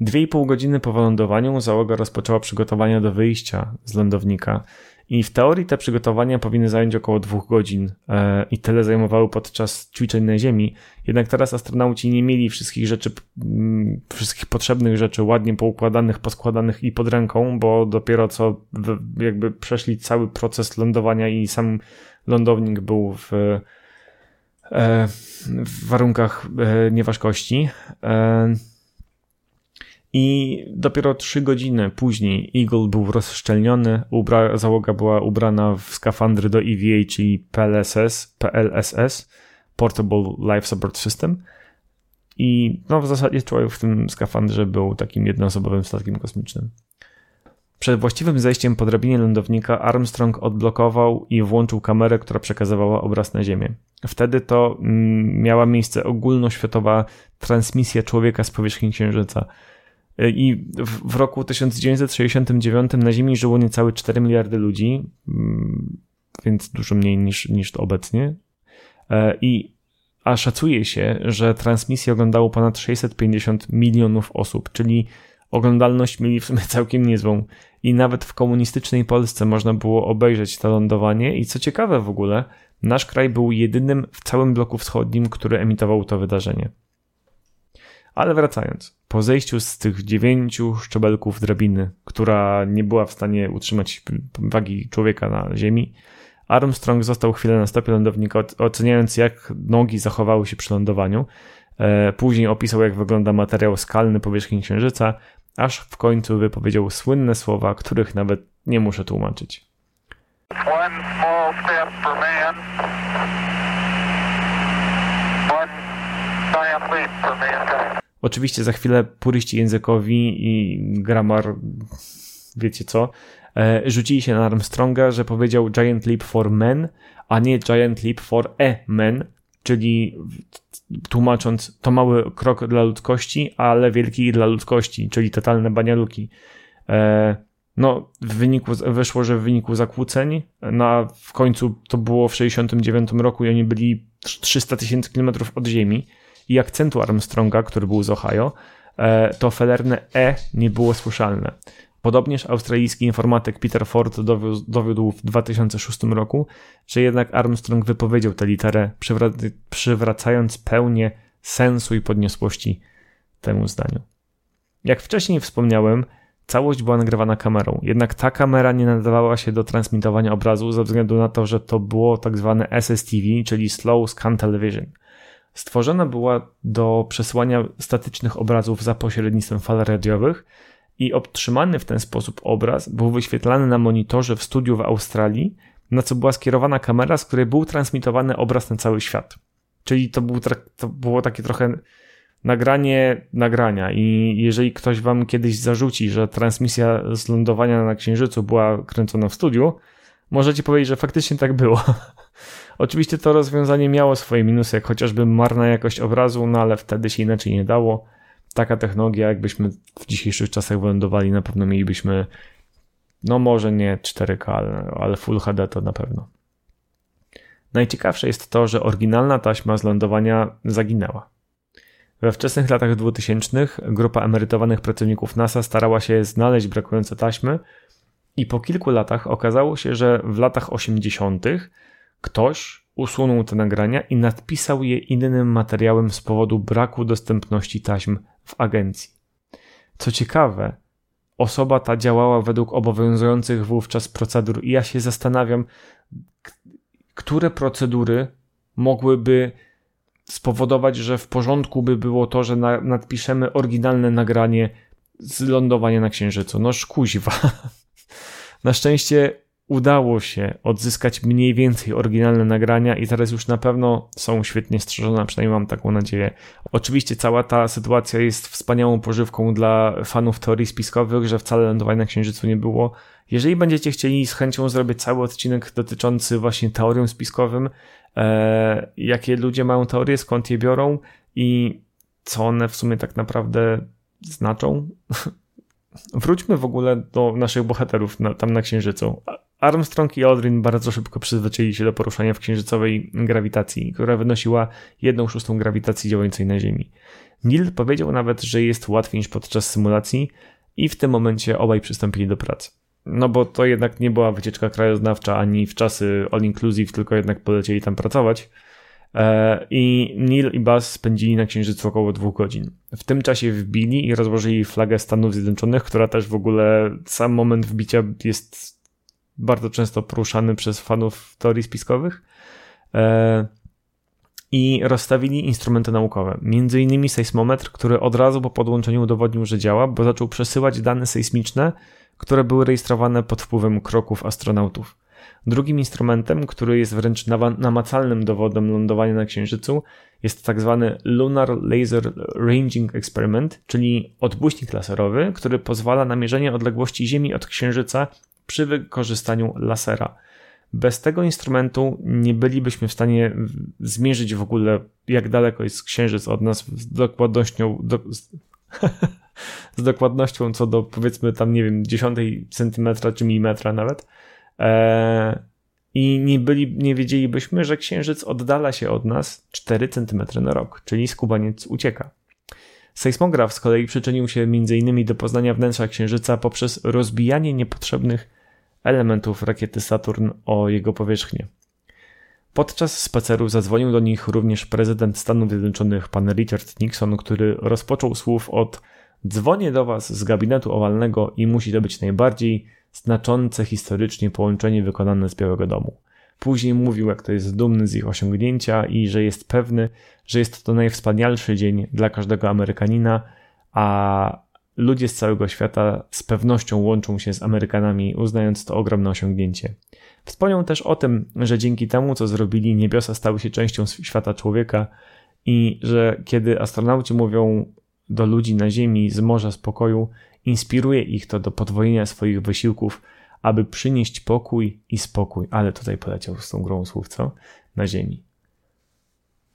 Dwie i pół godziny po wylądowaniu załoga rozpoczęła przygotowania do wyjścia z lądownika i w teorii te przygotowania powinny zająć około dwóch godzin e, i tyle zajmowały podczas ćwiczeń na Ziemi. Jednak teraz astronauci nie mieli wszystkich rzeczy, mm, wszystkich potrzebnych rzeczy ładnie poukładanych, poskładanych i pod ręką, bo dopiero co jakby przeszli cały proces lądowania i sam lądownik był w, e, w warunkach e, nieważkości. I dopiero trzy godziny później Eagle był rozszczelniony, ubra- załoga była ubrana w skafandry do EVA, czyli PLSS, PLSS, Portable Life Support System. I no, w zasadzie człowiek w tym skafandrze był takim jednoosobowym statkiem kosmicznym. Przed właściwym zejściem po drabinie lądownika Armstrong odblokował i włączył kamerę, która przekazywała obraz na Ziemię. Wtedy to mm, miała miejsce ogólnoświatowa transmisja człowieka z powierzchni Księżyca. I w, roku 1969 na Ziemi żyło niecałe 4 miliardy ludzi, mm, więc dużo mniej niż, niż obecnie. E, I a szacuje się, że transmisję oglądało ponad 650 milionów osób, czyli oglądalność mieli w sumie całkiem niezłą. I nawet w komunistycznej Polsce można było obejrzeć to lądowanie. I co ciekawe w ogóle, nasz kraj był jedynym w całym bloku wschodnim, który emitował to wydarzenie. Ale wracając, po zejściu z tych dziewięciu szczebelków drabiny, która nie była w stanie utrzymać wagi człowieka na ziemi, Armstrong został chwilę na stopie lądownika, oceniając jak nogi zachowały się przy lądowaniu. E, później opisał, jak wygląda materiał skalny powierzchni Księżyca, aż w końcu wypowiedział słynne słowa, których nawet nie muszę tłumaczyć. One. Oczywiście za chwilę puryści językowi i gramar wiecie co, e, rzucili się na Armstronga, że powiedział Giant Leap for Men, a nie Giant Leap for a Men, czyli tłumacząc, to mały krok dla ludzkości, ale wielki dla ludzkości, czyli totalne banialuki. E, no, w wyniku, wyszło, że w wyniku zakłóceń, na, w końcu to było w 69 roku i oni byli 300 tysięcy kilometrów od Ziemi i akcentu Armstronga, który był z Ohio, e, to felerne E nie było słyszalne. Podobnież australijski informatyk Peter Ford dowiódł, w 2006 roku, że jednak Armstrong wypowiedział tę literę, przywracając pełnię sensu i podniosłości temu zdaniu. Jak wcześniej wspomniałem, całość była nagrywana kamerą, jednak ta kamera nie nadawała się do transmitowania obrazu ze względu na to, że to było tak zwane SSTV, czyli Slow Scan Television. Stworzona była do przesyłania statycznych obrazów za pośrednictwem fal radiowych, i otrzymany w ten sposób obraz był wyświetlany na monitorze w studiu w Australii, na co była skierowana kamera, z której był transmitowany obraz na cały świat. Czyli to, był, to było takie trochę nagranie nagrania i jeżeli ktoś wam kiedyś zarzuci, że transmisja z lądowania na Księżycu była kręcona w studiu, możecie powiedzieć, że faktycznie tak było. Oczywiście to rozwiązanie miało swoje minusy, jak chociażby marna jakość obrazu, no ale wtedy się inaczej nie dało taka technologia, jakbyśmy w dzisiejszych czasach wylądowali, na pewno mielibyśmy, no może nie 4K, ale, ale Full HD to na pewno. Najciekawsze jest to, że oryginalna taśma z lądowania zaginęła. We wczesnych latach 2000 grupa emerytowanych pracowników NASA starała się znaleźć brakujące taśmy i po kilku latach okazało się, że w latach 80. ktoś usunął te nagrania i nadpisał je innym materiałem z powodu braku dostępności taśm w agencji. Co ciekawe, osoba ta działała według obowiązujących wówczas procedur i ja się zastanawiam, które procedury mogłyby spowodować, że w porządku by było to, że na, nadpiszemy oryginalne nagranie z lądowania na Księżycu. No szkuźwa. Na szczęście udało się odzyskać mniej więcej oryginalne nagrania i teraz już na pewno są świetnie strzeżone, przynajmniej mam taką nadzieję. Oczywiście cała ta sytuacja jest wspaniałą pożywką dla fanów teorii spiskowych, że wcale lądowania na Księżycu nie było. Jeżeli będziecie chcieli z chęcią zrobić cały odcinek dotyczący właśnie teorią spiskowym, e, jakie ludzie mają teorie, skąd je biorą i co one w sumie tak naprawdę znaczą, wróćmy w ogóle do naszych bohaterów na, tam na Księżycu. Armstrong i Aldrin bardzo szybko przyzwyczaili się do poruszania w księżycowej grawitacji, która wynosiła 1 szóstą grawitacji działającej na Ziemi. Neil powiedział nawet, że jest łatwiej niż podczas symulacji i w tym momencie obaj przystąpili do pracy. No bo to jednak nie była wycieczka krajoznawcza ani w czasy all inclusive, tylko jednak polecieli tam pracować. E, I Neil i Buzz spędzili na Księżycu około dwóch godzin. W tym czasie wbili i rozłożyli flagę Stanów Zjednoczonych, która też w ogóle sam moment wbicia jest bardzo często poruszany przez fanów teorii spiskowych. E, I rozstawili instrumenty naukowe, między innymi sejsmometr, który od razu po podłączeniu udowodnił, że działa, bo zaczął przesyłać dane sejsmiczne, które były rejestrowane pod wpływem kroków astronautów. Drugim instrumentem, który jest wręcz namacalnym dowodem lądowania na Księżycu, jest tak zwany Lunar Laser Ranging Experiment, czyli odbłyśnik laserowy, który pozwala na mierzenie odległości Ziemi od Księżyca przy wykorzystaniu lasera. Bez tego instrumentu nie bylibyśmy w stanie zmierzyć w ogóle, jak daleko jest Księżyc od nas z dokładnością, do, z, z dokładnością co do powiedzmy tam, nie wiem, dziesiątej centymetra czy milimetra nawet. Eee, I nie, byli, nie wiedzielibyśmy, że Księżyc oddala się od nas 4 cm na rok, czyli skubaniec ucieka. Sejsmograf z kolei przyczynił się m.in. do poznania wnętrza Księżyca poprzez rozbijanie niepotrzebnych elementów rakiety Saturn o jego powierzchnię. Podczas spaceru zadzwonił do nich również prezydent Stanów Zjednoczonych pan Richard Nixon, który rozpoczął słów od Dzwonię do was z gabinetu owalnego i musi to być najbardziej znaczące historycznie połączenie wykonane z Białego Domu. Później mówił, jak to jest dumny z ich osiągnięcia i że jest pewny, że jest to najwspanialszy dzień dla każdego Amerykanina, a ludzie z całego świata z pewnością łączą się z Amerykanami, uznając to ogromne osiągnięcie. Wspomniał też o tym, że dzięki temu, co zrobili, niebiosa stały się częścią świata człowieka i że kiedy astronauci mówią do ludzi na Ziemi z morza spokoju, Inspiruje ich to do podwojenia swoich wysiłków, aby przynieść pokój i spokój, ale tutaj poleciał z tą grą słów, co? Na ziemi.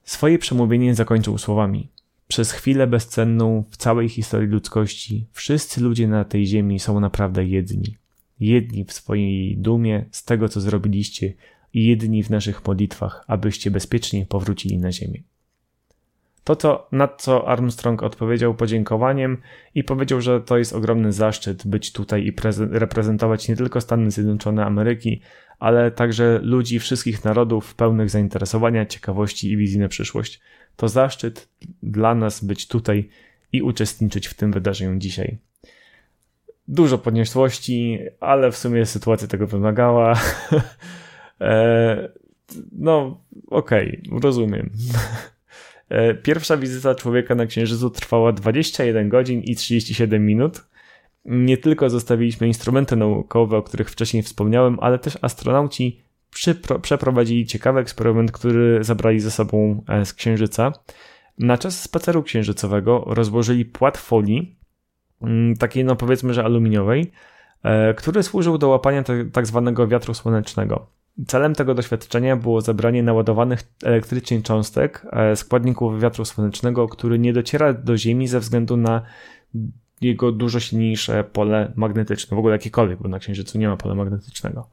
Swoje przemówienie zakończył słowami: Przez chwilę bezcenną w całej historii ludzkości wszyscy ludzie na tej ziemi są naprawdę jedni. Jedni w swojej dumie z tego, co zrobiliście, i jedni w naszych modlitwach, abyście bezpiecznie powrócili na ziemię. To, co, na co Armstrong odpowiedział podziękowaniem i powiedział, że to jest ogromny zaszczyt być tutaj i reprezentować nie tylko Stany Zjednoczone Ameryki, ale także ludzi wszystkich narodów pełnych zainteresowania, ciekawości i wizji na przyszłość. To zaszczyt dla nas być tutaj i uczestniczyć w tym wydarzeniu dzisiaj. Dużo podniosłości, ale w sumie sytuacja tego wymagała. E, no, okej, rozumiem. E, pierwsza wizyta człowieka na Księżycu trwała 21 godzin i 37 minut. Nie tylko zostawiliśmy instrumenty naukowe, o których wcześniej wspomniałem, ale też astronauci przeprowadzili ciekawy eksperyment, który zabrali ze sobą e, z Księżyca. Na czas spaceru księżycowego rozłożyli płat folii, mm, takiej no powiedzmy, że aluminiowej, który służył do łapania tak zwanego wiatru słonecznego. Celem tego doświadczenia było zebranie naładowanych elektrycznie cząstek e, składników wiatru słonecznego, który nie dociera do Ziemi ze względu na jego dużo silniejsze pole magnetyczne. W ogóle jakiekolwiek, bo na Księżycu nie ma pola magnetycznego.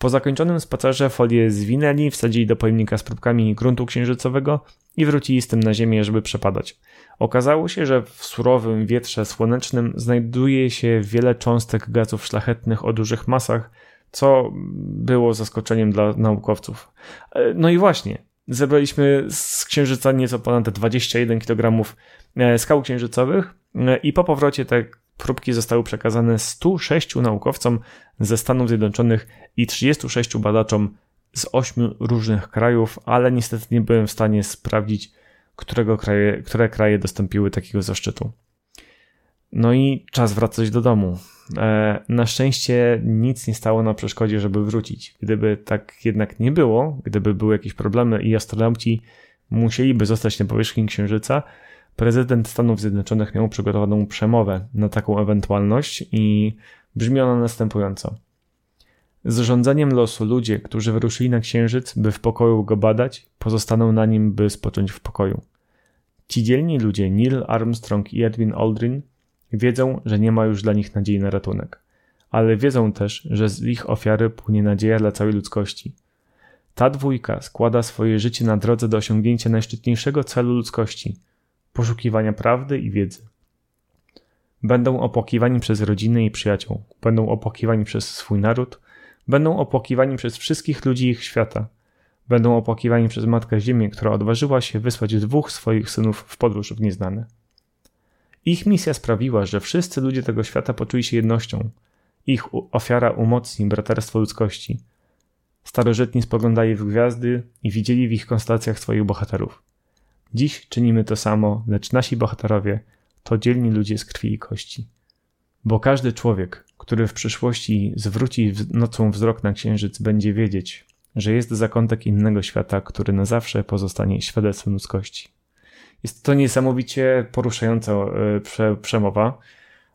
Po zakończonym spacerze folię zwinęli, wsadzili do pojemnika z próbkami gruntu księżycowego i wrócili z tym na Ziemię, żeby przepadać. Okazało się, że w surowym wietrze słonecznym znajduje się wiele cząstek gazów szlachetnych o dużych masach, co było zaskoczeniem dla naukowców. E, no i właśnie, zebraliśmy z Księżyca nieco ponad 21 kg e, skał księżycowych e, i po powrocie te próbki zostały przekazane 106 naukowcom ze Stanów Zjednoczonych i 36 badaczom z 8 różnych krajów, ale niestety nie byłem w stanie sprawdzić, którego kraje, które kraje dostąpiły takiego zaszczytu. No i czas wracać do domu. E, na szczęście nic nie stało na przeszkodzie, żeby wrócić. Gdyby tak jednak nie było, gdyby były jakieś problemy i astronauci musieliby zostać na powierzchni Księżyca, prezydent Stanów Zjednoczonych miał przygotowaną przemowę na taką ewentualność i brzmi ona następująco. Z rządzeniem losu ludzie, którzy wyruszyli na Księżyc, by w pokoju go badać, pozostaną na nim, by spocząć w pokoju. Ci dzielni ludzie Neil Armstrong i Edwin Aldrin Wiedzą, że nie ma już dla nich nadziei na ratunek, ale wiedzą też, że z ich ofiary płynie nadzieja dla całej ludzkości. Ta dwójka składa swoje życie na drodze do osiągnięcia najszczytniejszego celu ludzkości poszukiwania prawdy i wiedzy. Będą opłakiwani przez rodziny i przyjaciół, będą opłakiwani przez swój naród, będą opłakiwani przez wszystkich ludzi ich świata, będą opłakiwani przez Matkę Ziemię, która odważyła się wysłać dwóch swoich synów w podróż w nieznane. Ich misja sprawiła, że wszyscy ludzie tego świata poczuli się jednością. Ich ofiara umocni braterstwo ludzkości. Starożytni spoglądali w gwiazdy i widzieli w ich konstacjach swoich bohaterów. Dziś czynimy to samo, lecz nasi bohaterowie to dzielni ludzie z krwi i kości. Bo każdy człowiek, który w przyszłości zwróci nocą wzrok na księżyc, będzie wiedzieć, że jest zakątek innego świata, który na zawsze pozostanie świadectwem ludzkości. Jest to niesamowicie poruszająca e, prze, przemowa.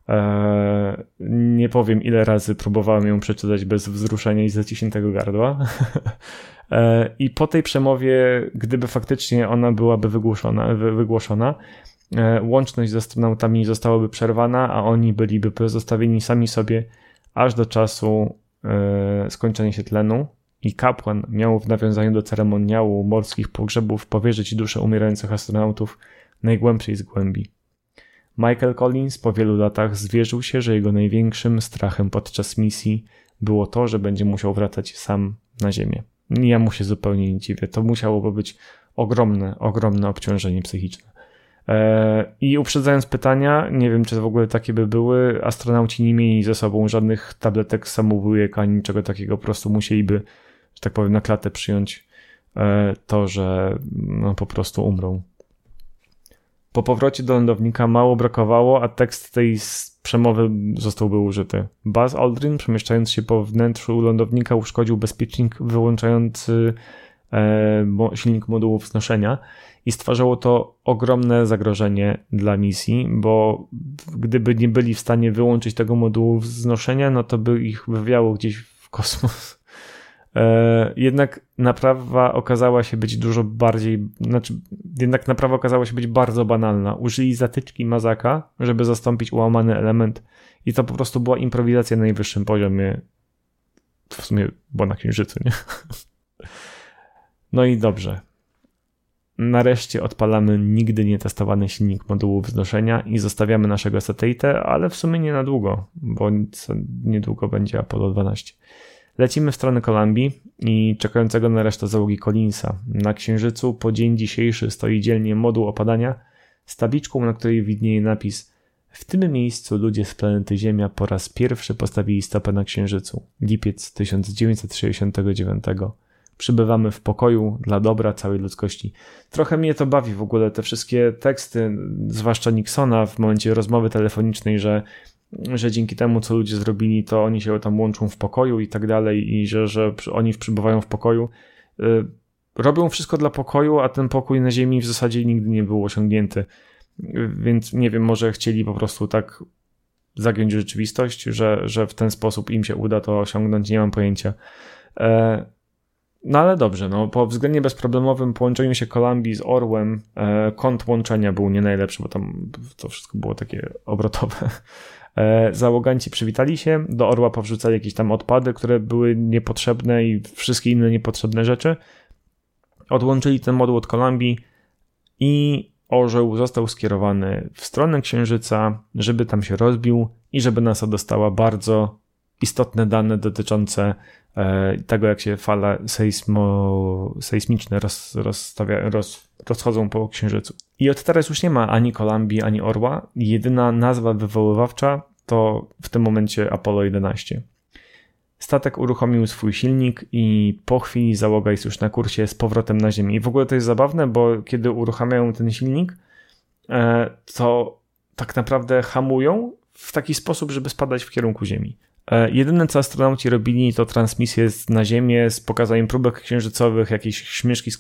E, nie powiem, ile razy próbowałem ją przeczytać bez wzruszenia i zaciśniętego gardła. E, I po tej przemowie, gdyby faktycznie ona byłaby wygłoszona, wygłoszona, łączność z astronautami zostałaby przerwana, a oni byliby pozostawieni sami sobie aż do czasu skończenia się tlenu i kapłan miał w nawiązaniu do ceremoniału morskich pogrzebów powierzyć duszę umierających astronautów najgłębszej z głębi. Michael Collins po wielu latach zwierzył się, że jego największym strachem podczas misji było to, że będzie musiał wracać sam na Ziemię. Ja mu się zupełnie nie dziwię. To musiałoby być ogromne, ogromne obciążenie psychiczne. Eee, I uprzedzając pytania, nie wiem czy w ogóle takie by były, astronauci nie mieli ze sobą żadnych tabletek samobójek ani niczego takiego, po prostu musieliby że tak powiem, na klatę przyjąć e, to, że no, po prostu umrą. Po powrocie do lądownika mało brakowało, a tekst tej przemowy zostałby użyty. Buzz Aldrin, przemieszczając się po wnętrzu lądownika, uszkodził bezpiecznik wyłączający e, silnik modułu wznoszenia i stwarzało to ogromne zagrożenie dla misji, bo gdyby nie byli w stanie wyłączyć tego modułu wznoszenia, no to by ich wywiało gdzieś w kosmos. E, jednak naprawa okazała się być dużo bardziej, znaczy, jednak naprawa okazała się być bardzo banalna. Użyli zatyczki Mazaka, żeby zastąpić ułamany element i to po prostu była improwizacja na najwyższym poziomie. W sumie była na księżycu, nie? No i dobrze. Nareszcie odpalamy nigdy nie testowany silnik modułu wznoszenia i zostawiamy naszego satelitę, ale w sumie nie na długo, bo niedługo będzie Apollo 12. Lecimy w stronę Kolumbii i czekającego na resztę załogi Collinsa. Na księżycu po dzień dzisiejszy stoi dzielnie moduł opadania z tabliczką, na której widnieje napis w tym miejscu ludzie z planety Ziemia po raz pierwszy postawili stopę na księżycu. Lipiec 1969 przybywamy w pokoju dla dobra całej ludzkości. Trochę mnie to bawi w ogóle, te wszystkie teksty, zwłaszcza Nixona w momencie rozmowy telefonicznej, że, że dzięki temu, co ludzie zrobili, to oni się tam łączą w pokoju i tak dalej, i że, że oni przybywają w pokoju. Y, robią wszystko dla pokoju, a ten pokój na Ziemi w zasadzie nigdy nie był osiągnięty. Więc nie wiem, może chcieli po prostu tak zagiąć rzeczywistość, że, że w ten sposób im się uda to osiągnąć, nie mam pojęcia. E, no ale dobrze, no, po względnie bezproblemowym połączeniu się Kolumbii z Orłem e, kąt łączenia był nie najlepszy, bo tam to wszystko było takie obrotowe. E, załoganci przywitali się, do Orła powrzucali jakieś tam odpady, które były niepotrzebne i wszystkie inne niepotrzebne rzeczy. Odłączyli ten moduł od Kolumbii i orzeł został skierowany w stronę Księżyca, żeby tam się rozbił i żeby NASA dostała bardzo istotne dane dotyczące e, tego, jak się fale sejsmo, sejsmiczne roz, rozstawia, roz, rozchodzą po Księżycu. I od teraz już nie ma ani Kolumbii, ani Orła. Jedyna nazwa wywoływawcza to w tym momencie Apollo 11. Statek uruchomił swój silnik i po chwili załoga jest już na kursie z powrotem na Ziemię. I w ogóle to jest zabawne, bo kiedy uruchamiają ten silnik, e, to tak naprawdę hamują w taki sposób, żeby spadać w kierunku Ziemi. E, jedyne co astronauci robili to transmisje na Ziemię z pokazaniem próbek księżycowych, jakieś śmieszki z,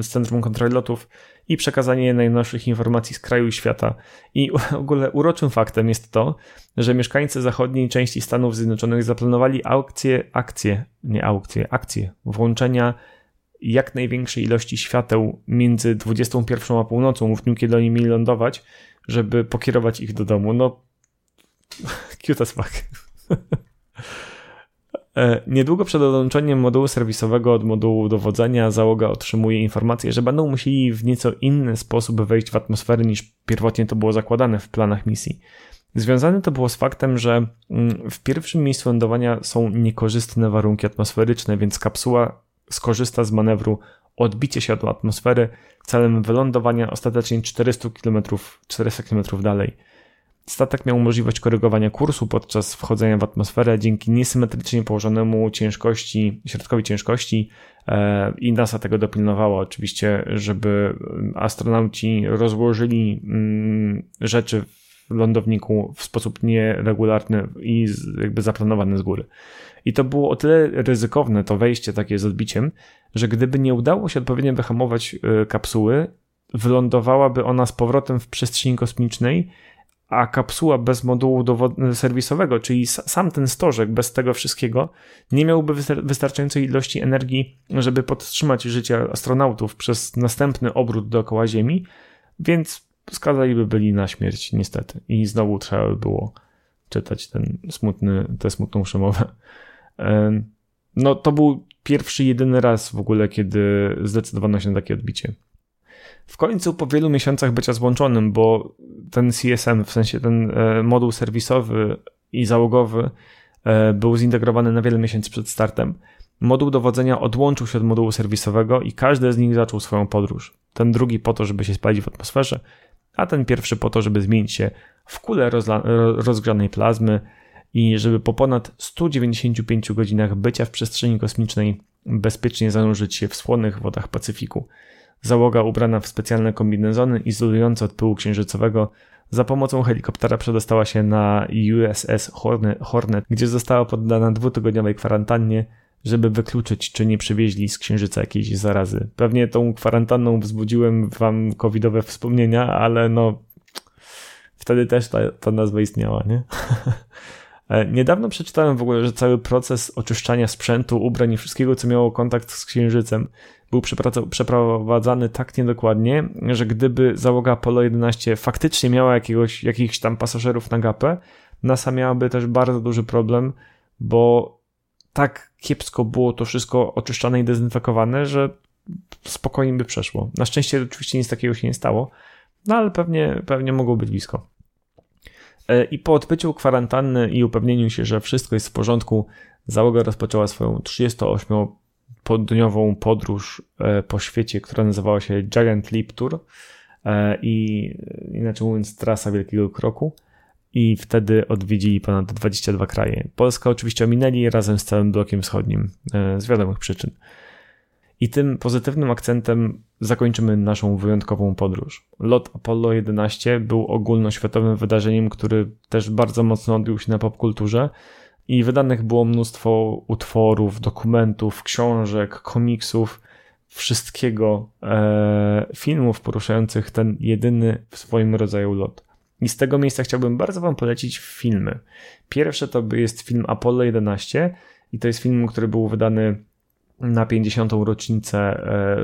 z Centrum Kontroli Lotów i przekazanie najnowszych informacji z kraju i świata. I w ogóle uroczym faktem jest to, że mieszkańcy zachodniej części Stanów Zjednoczonych zaplanowali aukcję, akcje, nie aukcje, akcje włączenia jak największej ilości świateł między 21 a północą w dniu, kiedy oni mieli lądować, żeby pokierować ich do domu. No, cute as fuck. E, niedługo przed odłączeniem modułu serwisowego od modułu dowodzenia załoga otrzymuje informację, że będą musieli w nieco inny sposób wejść w atmosferę niż pierwotnie to było zakładane w planach misji. Związane to było z faktem, że mm, w pierwszym miejscu lądowania są niekorzystne warunki atmosferyczne, więc kapsuła skorzysta z manewru odbicie się od atmosfery celem wylądowania ostatecznie 400 km, 400 km dalej. Statek miał możliwość korygowania kursu podczas wchodzenia w atmosferę dzięki niesymetrycznie położonemu ciężkości, środkowi ciężkości e, i NASA tego dopilnowała oczywiście, żeby astronauci rozłożyli mm, rzeczy w lądowniku w sposób nieregularny i jakby zaplanowany z góry. I to było o tyle ryzykowne, to wejście takie z odbiciem, że gdyby nie udało się odpowiednio wyhamować e, kapsuły, wylądowałaby ona z powrotem w przestrzeni kosmicznej a kapsuła bez modułu serwisowego, czyli sam ten stożek bez tego wszystkiego, nie miałby wystarczającej ilości energii, żeby podtrzymać życie astronautów przez następny obrót dookoła Ziemi, więc skazaliby byli na śmierć, niestety. I znowu trzeba by było czytać ten smutny, tę smutną przemowę. No, to był pierwszy, jedyny raz w ogóle, kiedy zdecydowano się na takie odbicie. W końcu po wielu miesiącach bycia złączonym, bo ten CSM, w sensie ten e, moduł serwisowy i załogowy e, był zintegrowany na wiele miesięcy przed startem. Moduł dowodzenia odłączył się od modułu serwisowego i każdy z nich zaczął swoją podróż. Ten drugi po to, żeby się spalić w atmosferze, a ten pierwszy po to, żeby zmienić się w kulę rozgrzanej plazmy i żeby po ponad 195 godzinach bycia w przestrzeni kosmicznej bezpiecznie zanurzyć się w słonych wodach Pacyfiku. Załoga ubrana w specjalne kombinezony izolujące od pyłu księżycowego za pomocą helikoptera przedostała się na USS Hornet, gdzie została poddana dwutygodniowej kwarantannie, żeby wykluczyć, czy nie przywieźli z księżyca jakiejś zarazy. Pewnie tą kwarantanną wzbudziłem wam covidowe wspomnienia, ale no wtedy też ta, ta nazwa istniała, nie? E, niedawno przeczytałem w ogóle, że cały proces oczyszczania sprzętu, ubrań i wszystkiego, co miało kontakt z księżycem, był przeprowadzany tak niedokładnie, że gdyby załoga Apollo 11 faktycznie miała jakiegoś, jakichś tam pasażerów na gapę, NASA miałaby też bardzo duży problem, bo tak kiepsko było to wszystko oczyszczane i dezynfekowane, że spokojnie by przeszło. Na szczęście oczywiście nic takiego się nie stało, no ale pewnie, pewnie mogło być blisko. E, I po odbyciu kwarantanny i upewnieniu się, że wszystko jest w porządku, załoga rozpoczęła swoją 38-dniową podróż e, po świecie, która nazywała się Giant Leap Tour e, i inaczej mówiąc trasa Wielkiego Kroku i wtedy odwiedzili ponad 22 kraje. Polska oczywiście ominęli razem z całym blokiem wschodnim z wiadomych przyczyn. I tym pozytywnym akcentem zakończymy naszą wyjątkową podróż. Lot Apollo 11 był ogólnoświatowym wydarzeniem, który też bardzo mocno odbił się na popkulturze i wydanych było mnóstwo utworów, dokumentów, książek, komiksów, wszystkiego, e, filmów poruszających ten jedyny w swoim rodzaju lot. I z tego miejsca chciałbym bardzo Wam polecić filmy. Pierwsze to jest film Apollo 11 i to jest film, który był wydany na 50. rocznicę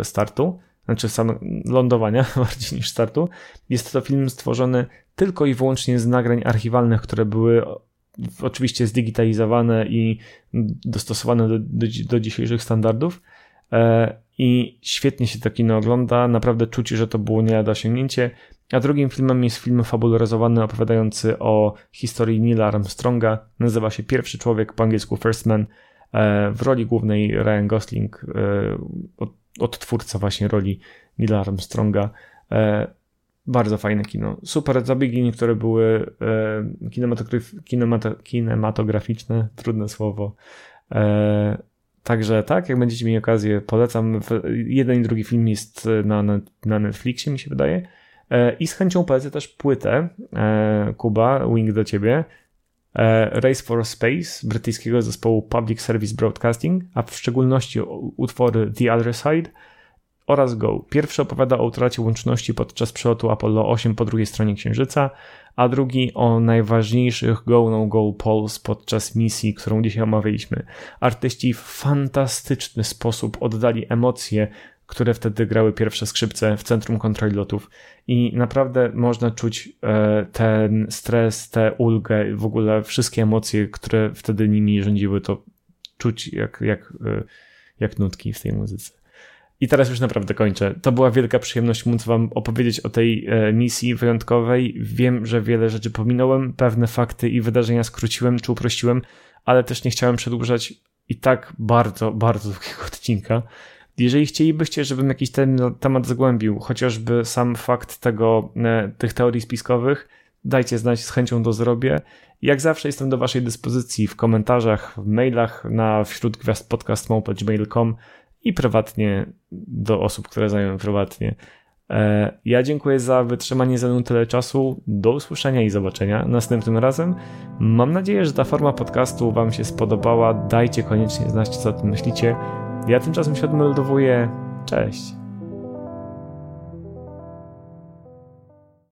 e, startu, znaczy sam lądowania bardziej niż startu. Jest to film stworzony tylko i wyłącznie z nagrań archiwalnych, które były oczywiście zdigitalizowane i dostosowane do, do, do dzisiejszych standardów. E, I świetnie się to kino ogląda, naprawdę czuć, że to było nie do osiągnięcie. A drugim filmem jest film fabularyzowany opowiadający o historii Neila Armstronga. Nazywa się Pierwszy Człowiek, po angielsku First Man. E, w roli głównej Ryan Gosling, e, odtwórca właśnie roli Nila Armstronga. E, bardzo fajne kino. Super zabiegi, niektóre były kinematograficzne, trudne słowo. Także tak, jak będziecie mieli okazję, polecam. Jeden i drugi film jest na, na, na Netflixie, mi się wydaje. I z chęcią polecę też płytę Kuba, Wing do ciebie. E, Race for Space brytyjskiego zespołu Public Service Broadcasting, a w szczególności utwory The Other Side oraz Go. Pierwszy opowiada o utracie łączności podczas przelotu Apollo 8 po drugiej stronie Księżyca, a drugi o najważniejszych go-no-go polls podczas misji, którą dzisiaj omawialiśmy. Artyści w fantastyczny sposób oddali emocje które wtedy grały pierwsze skrzypce w centrum kontroli lotów i naprawdę można czuć e, ten stres, tę ulgę, w ogóle wszystkie emocje, które wtedy nimi rządziły, to czuć jak, jak, e, jak nutki w tej muzyce. I teraz już naprawdę kończę. To była wielka przyjemność móc Wam opowiedzieć o tej e, misji wyjątkowej. Wiem, że wiele rzeczy pominąłem, pewne fakty i wydarzenia skróciłem czy uprościłem, ale też nie chciałem przedłużać i tak bardzo, bardzo długiego odcinka. Jeżeli chcielibyście, żebym jakiś ten temat zgłębił, chociażby sam fakt tego, e, tych teorii spiskowych, dajcie znać, z chęcią to zrobię. Jak zawsze jestem do Waszej dyspozycji w komentarzach, w mailach na wśród gwiazd podcast.gmail.com i prywatnie do osób, które znają prywatnie. E, ja dziękuję za wytrzymanie ze mną tyle czasu. Do usłyszenia i zobaczenia następnym razem. Mam nadzieję, że ta forma podcastu Wam się spodobała. Dajcie koniecznie znać, co o tym myślicie. Ja tymczasem się odmeldowuję. Cześć.